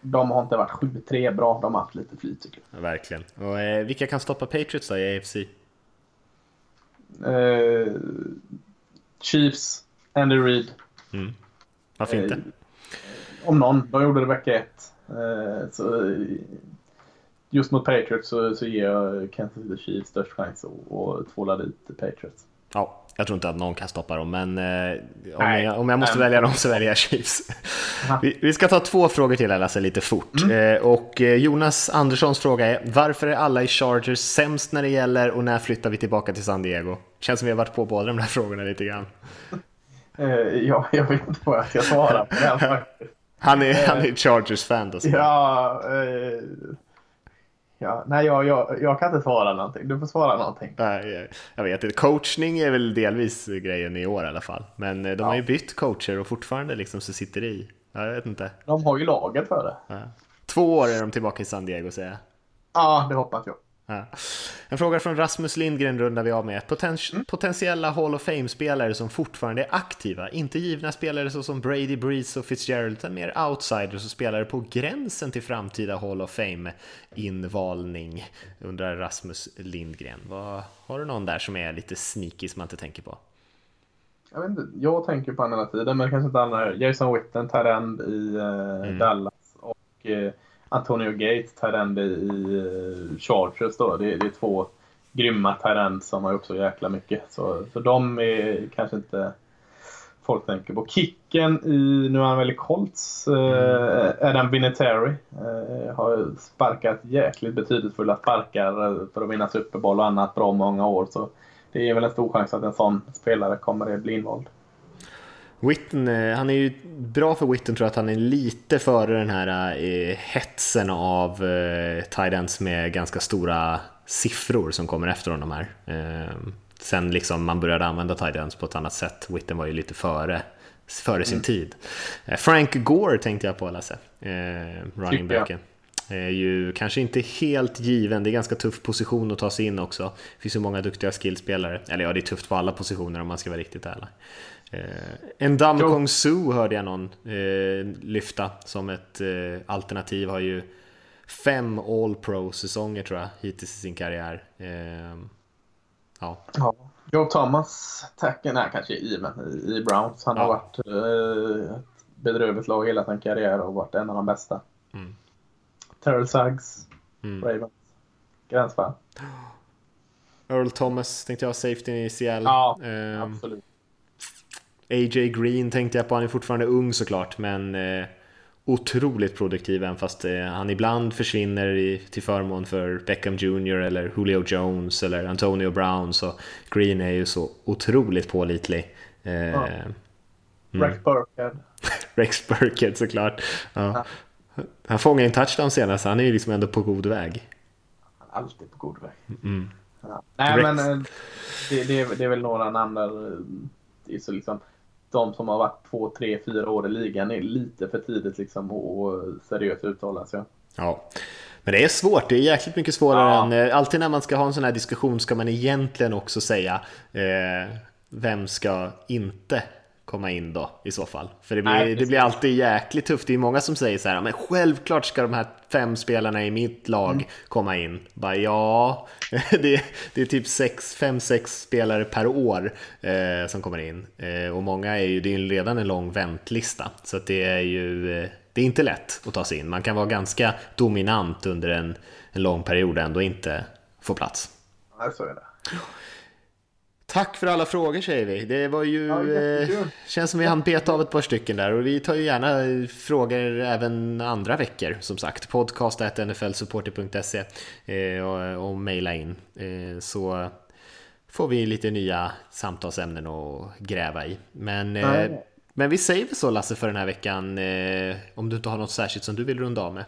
De har inte varit 7-3 bra. De har haft lite flyt tycker Ja, Verkligen. Och eh, vilka kan stoppa Patriots då i AFC? jag. Eh, Chiefs, Andy Reid. Varför inte? Eh, Om någon. De gjorde det vecka ett. Eh, så, just mot Patriots så, så ger jag Kansas City Chiefs störst chans att att tvåla dit Patriots. Ja, jag tror inte att någon kan stoppa dem, men eh, om, jag, om jag måste välja dem så väljer jag Chiefs. Vi, vi ska ta två frågor till här Lasse, lite fort. Mm. Eh, och eh, Jonas Anderssons fråga är, varför är alla i Chargers sämst när det gäller och när flyttar vi tillbaka till San Diego? Känns som vi har varit på båda de här frågorna lite grann. Eh, ja, jag vet inte vad jag ska svara på faktiskt. Han är, han är Chargers-fan Ja, eh, Ja, nej, jag, jag, jag kan inte svara någonting. Du får svara någonting. Nej, jag vet inte. Coachning är väl delvis grejen i år i alla fall. Men eh, de har ju bytt coacher och fortfarande liksom så sitter det i. Jag vet inte. De har ju laget för det. Ja. Två år är de tillbaka i San Diego säger jag. Ja, det hoppas jag. Ja. En fråga från Rasmus Lindgren rundar vi av med. Poten Mm. Potentiella Hall of Fame-spelare som fortfarande är aktiva. Inte givna spelare såsom Brady, Breeze och Fitzgerald, utan mer outsiders och spelare på gränsen till framtida Hall of Fame-invalning. Undrar Rasmus Lindgren. Vad, har du någon där som är lite sneaky som man inte tänker på? Jag, vet inte, jag tänker på honom hela tiden, men kanske inte alla. Jason Witten, Tarend i eh, Dallas. Och eh, Antonio Gates, Tarend i, eh, Chargers. Då. Det, det är två grymma Tarend som har gjort så jäkla mycket. Så, så de är kanske inte folk tänker på. Kicken i, nu är han väl i Colts, eh, Adam Vinatieri. Eh, har sparkat jäkligt betydelsefulla sparkar eh, för att vinna Super Bowl och annat bra många år. Så det är väl en stor chans att en sån spelare kommer att bli invald. Witten, eh, han är ju bra för Witten tror jag att han är lite före den här eh, hetsen av eh, tight med ganska stora siffror som kommer efter honom här. Eh, sen liksom man började använda tight på ett annat sätt. Witten var ju lite före, före sin tid. Eh, Frank Gore tänkte jag på Lasse, eh, running backen. Är ju kanske inte helt given, det är ganska tuff position att ta sig in också. Det finns ju många duktiga skillspelare, eller ja det är tufft på alla positioner om man ska vara riktigt ärlig. Eh, en Dam. Kong Su hörde jag någon eh, lyfta som ett eh, alternativ. Har ju fem All Pro-säsonger tror jag hittills i sin karriär. Eh, ja, Ja. Joe Thomas, tacken är kanske i, i Browns. Han har Ja. varit eh, ett bedrövligt lag hela sin karriär och varit en av de bästa. Mm. Terrell Suggs, Mm. Ravens. Gränsfall. Earl Thomas tänkte jag, safety i CL. Ja, Eh, absolut. AJ Green tänkte jag på, han är fortfarande ung såklart, men eh, otroligt produktiv även fast eh, han ibland försvinner i, till förmån för Beckham Jr eller Julio Jones eller Antonio Brown så Green är ju så otroligt pålitlig. Eh, Ja. Rex Burkhead. Rex Burkhead såklart. Ja. Han fångade en touchdown senast, han är ju liksom ändå på god väg. Han är alltid på god väg. Mm. Ja. Nej, Rex. men eh, det, det, är, det är väl några namn där. eh, Det är så liksom, de som har varit två, tre, fyra år i ligan är lite för tidigt liksom att seriöst uttala sig. Ja, men det är svårt. Det är jäkligt mycket svårare Ja. än... eh, Alltid när man ska ha en sån här diskussion ska man egentligen också säga eh, vem ska inte komma in då i så fall? För det blir, Nej, det blir alltid jäkligt tufft. Det är många som säger så här, men självklart ska de här fem spelarna i mitt lag Mm. komma in. Bara ja, det, det är typ sex, fem, sex spelare per år eh, som kommer in. Eh, och många är ju, det är ju redan en lång väntlista. Så att det är ju, eh, det är inte lätt att ta sig in. Man kan vara ganska dominant under en, en lång period och ändå inte få plats. Nej, så är det. Tack för alla frågor säger vi. Det var ju... Ja, eh, känns som vi hann beta av ett par stycken där och vi tar ju gärna eh, frågor även andra veckor som sagt. Podcast.nflsupporter.se eh, och, och mejla in. Eh, så får vi lite nya samtalsämnen att gräva i. Men, eh, men vi säger väl så Lasse för den här veckan. Eh, om du inte har något särskilt som du vill runda av med.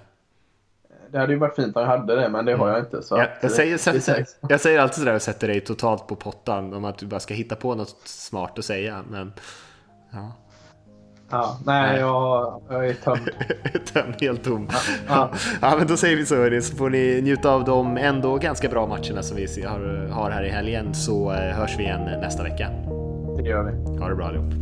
Det hade ju varit fint om jag hade det, men det har jag inte. Så Mm. jag, säger, det sägs. jag säger alltid sådär och sätter dig totalt på pottan om att du bara ska hitta på något smart att säga. Men ja, Ja, nej, jag, jag är tömd. töm helt tom. Ja. Ja. ja, men då säger vi så hörni, så får ni njuta av de ändå ganska bra matcherna som vi har, har här i helgen så eh, hörs vi igen nästa vecka. Det gör vi. Ha det bra allihop.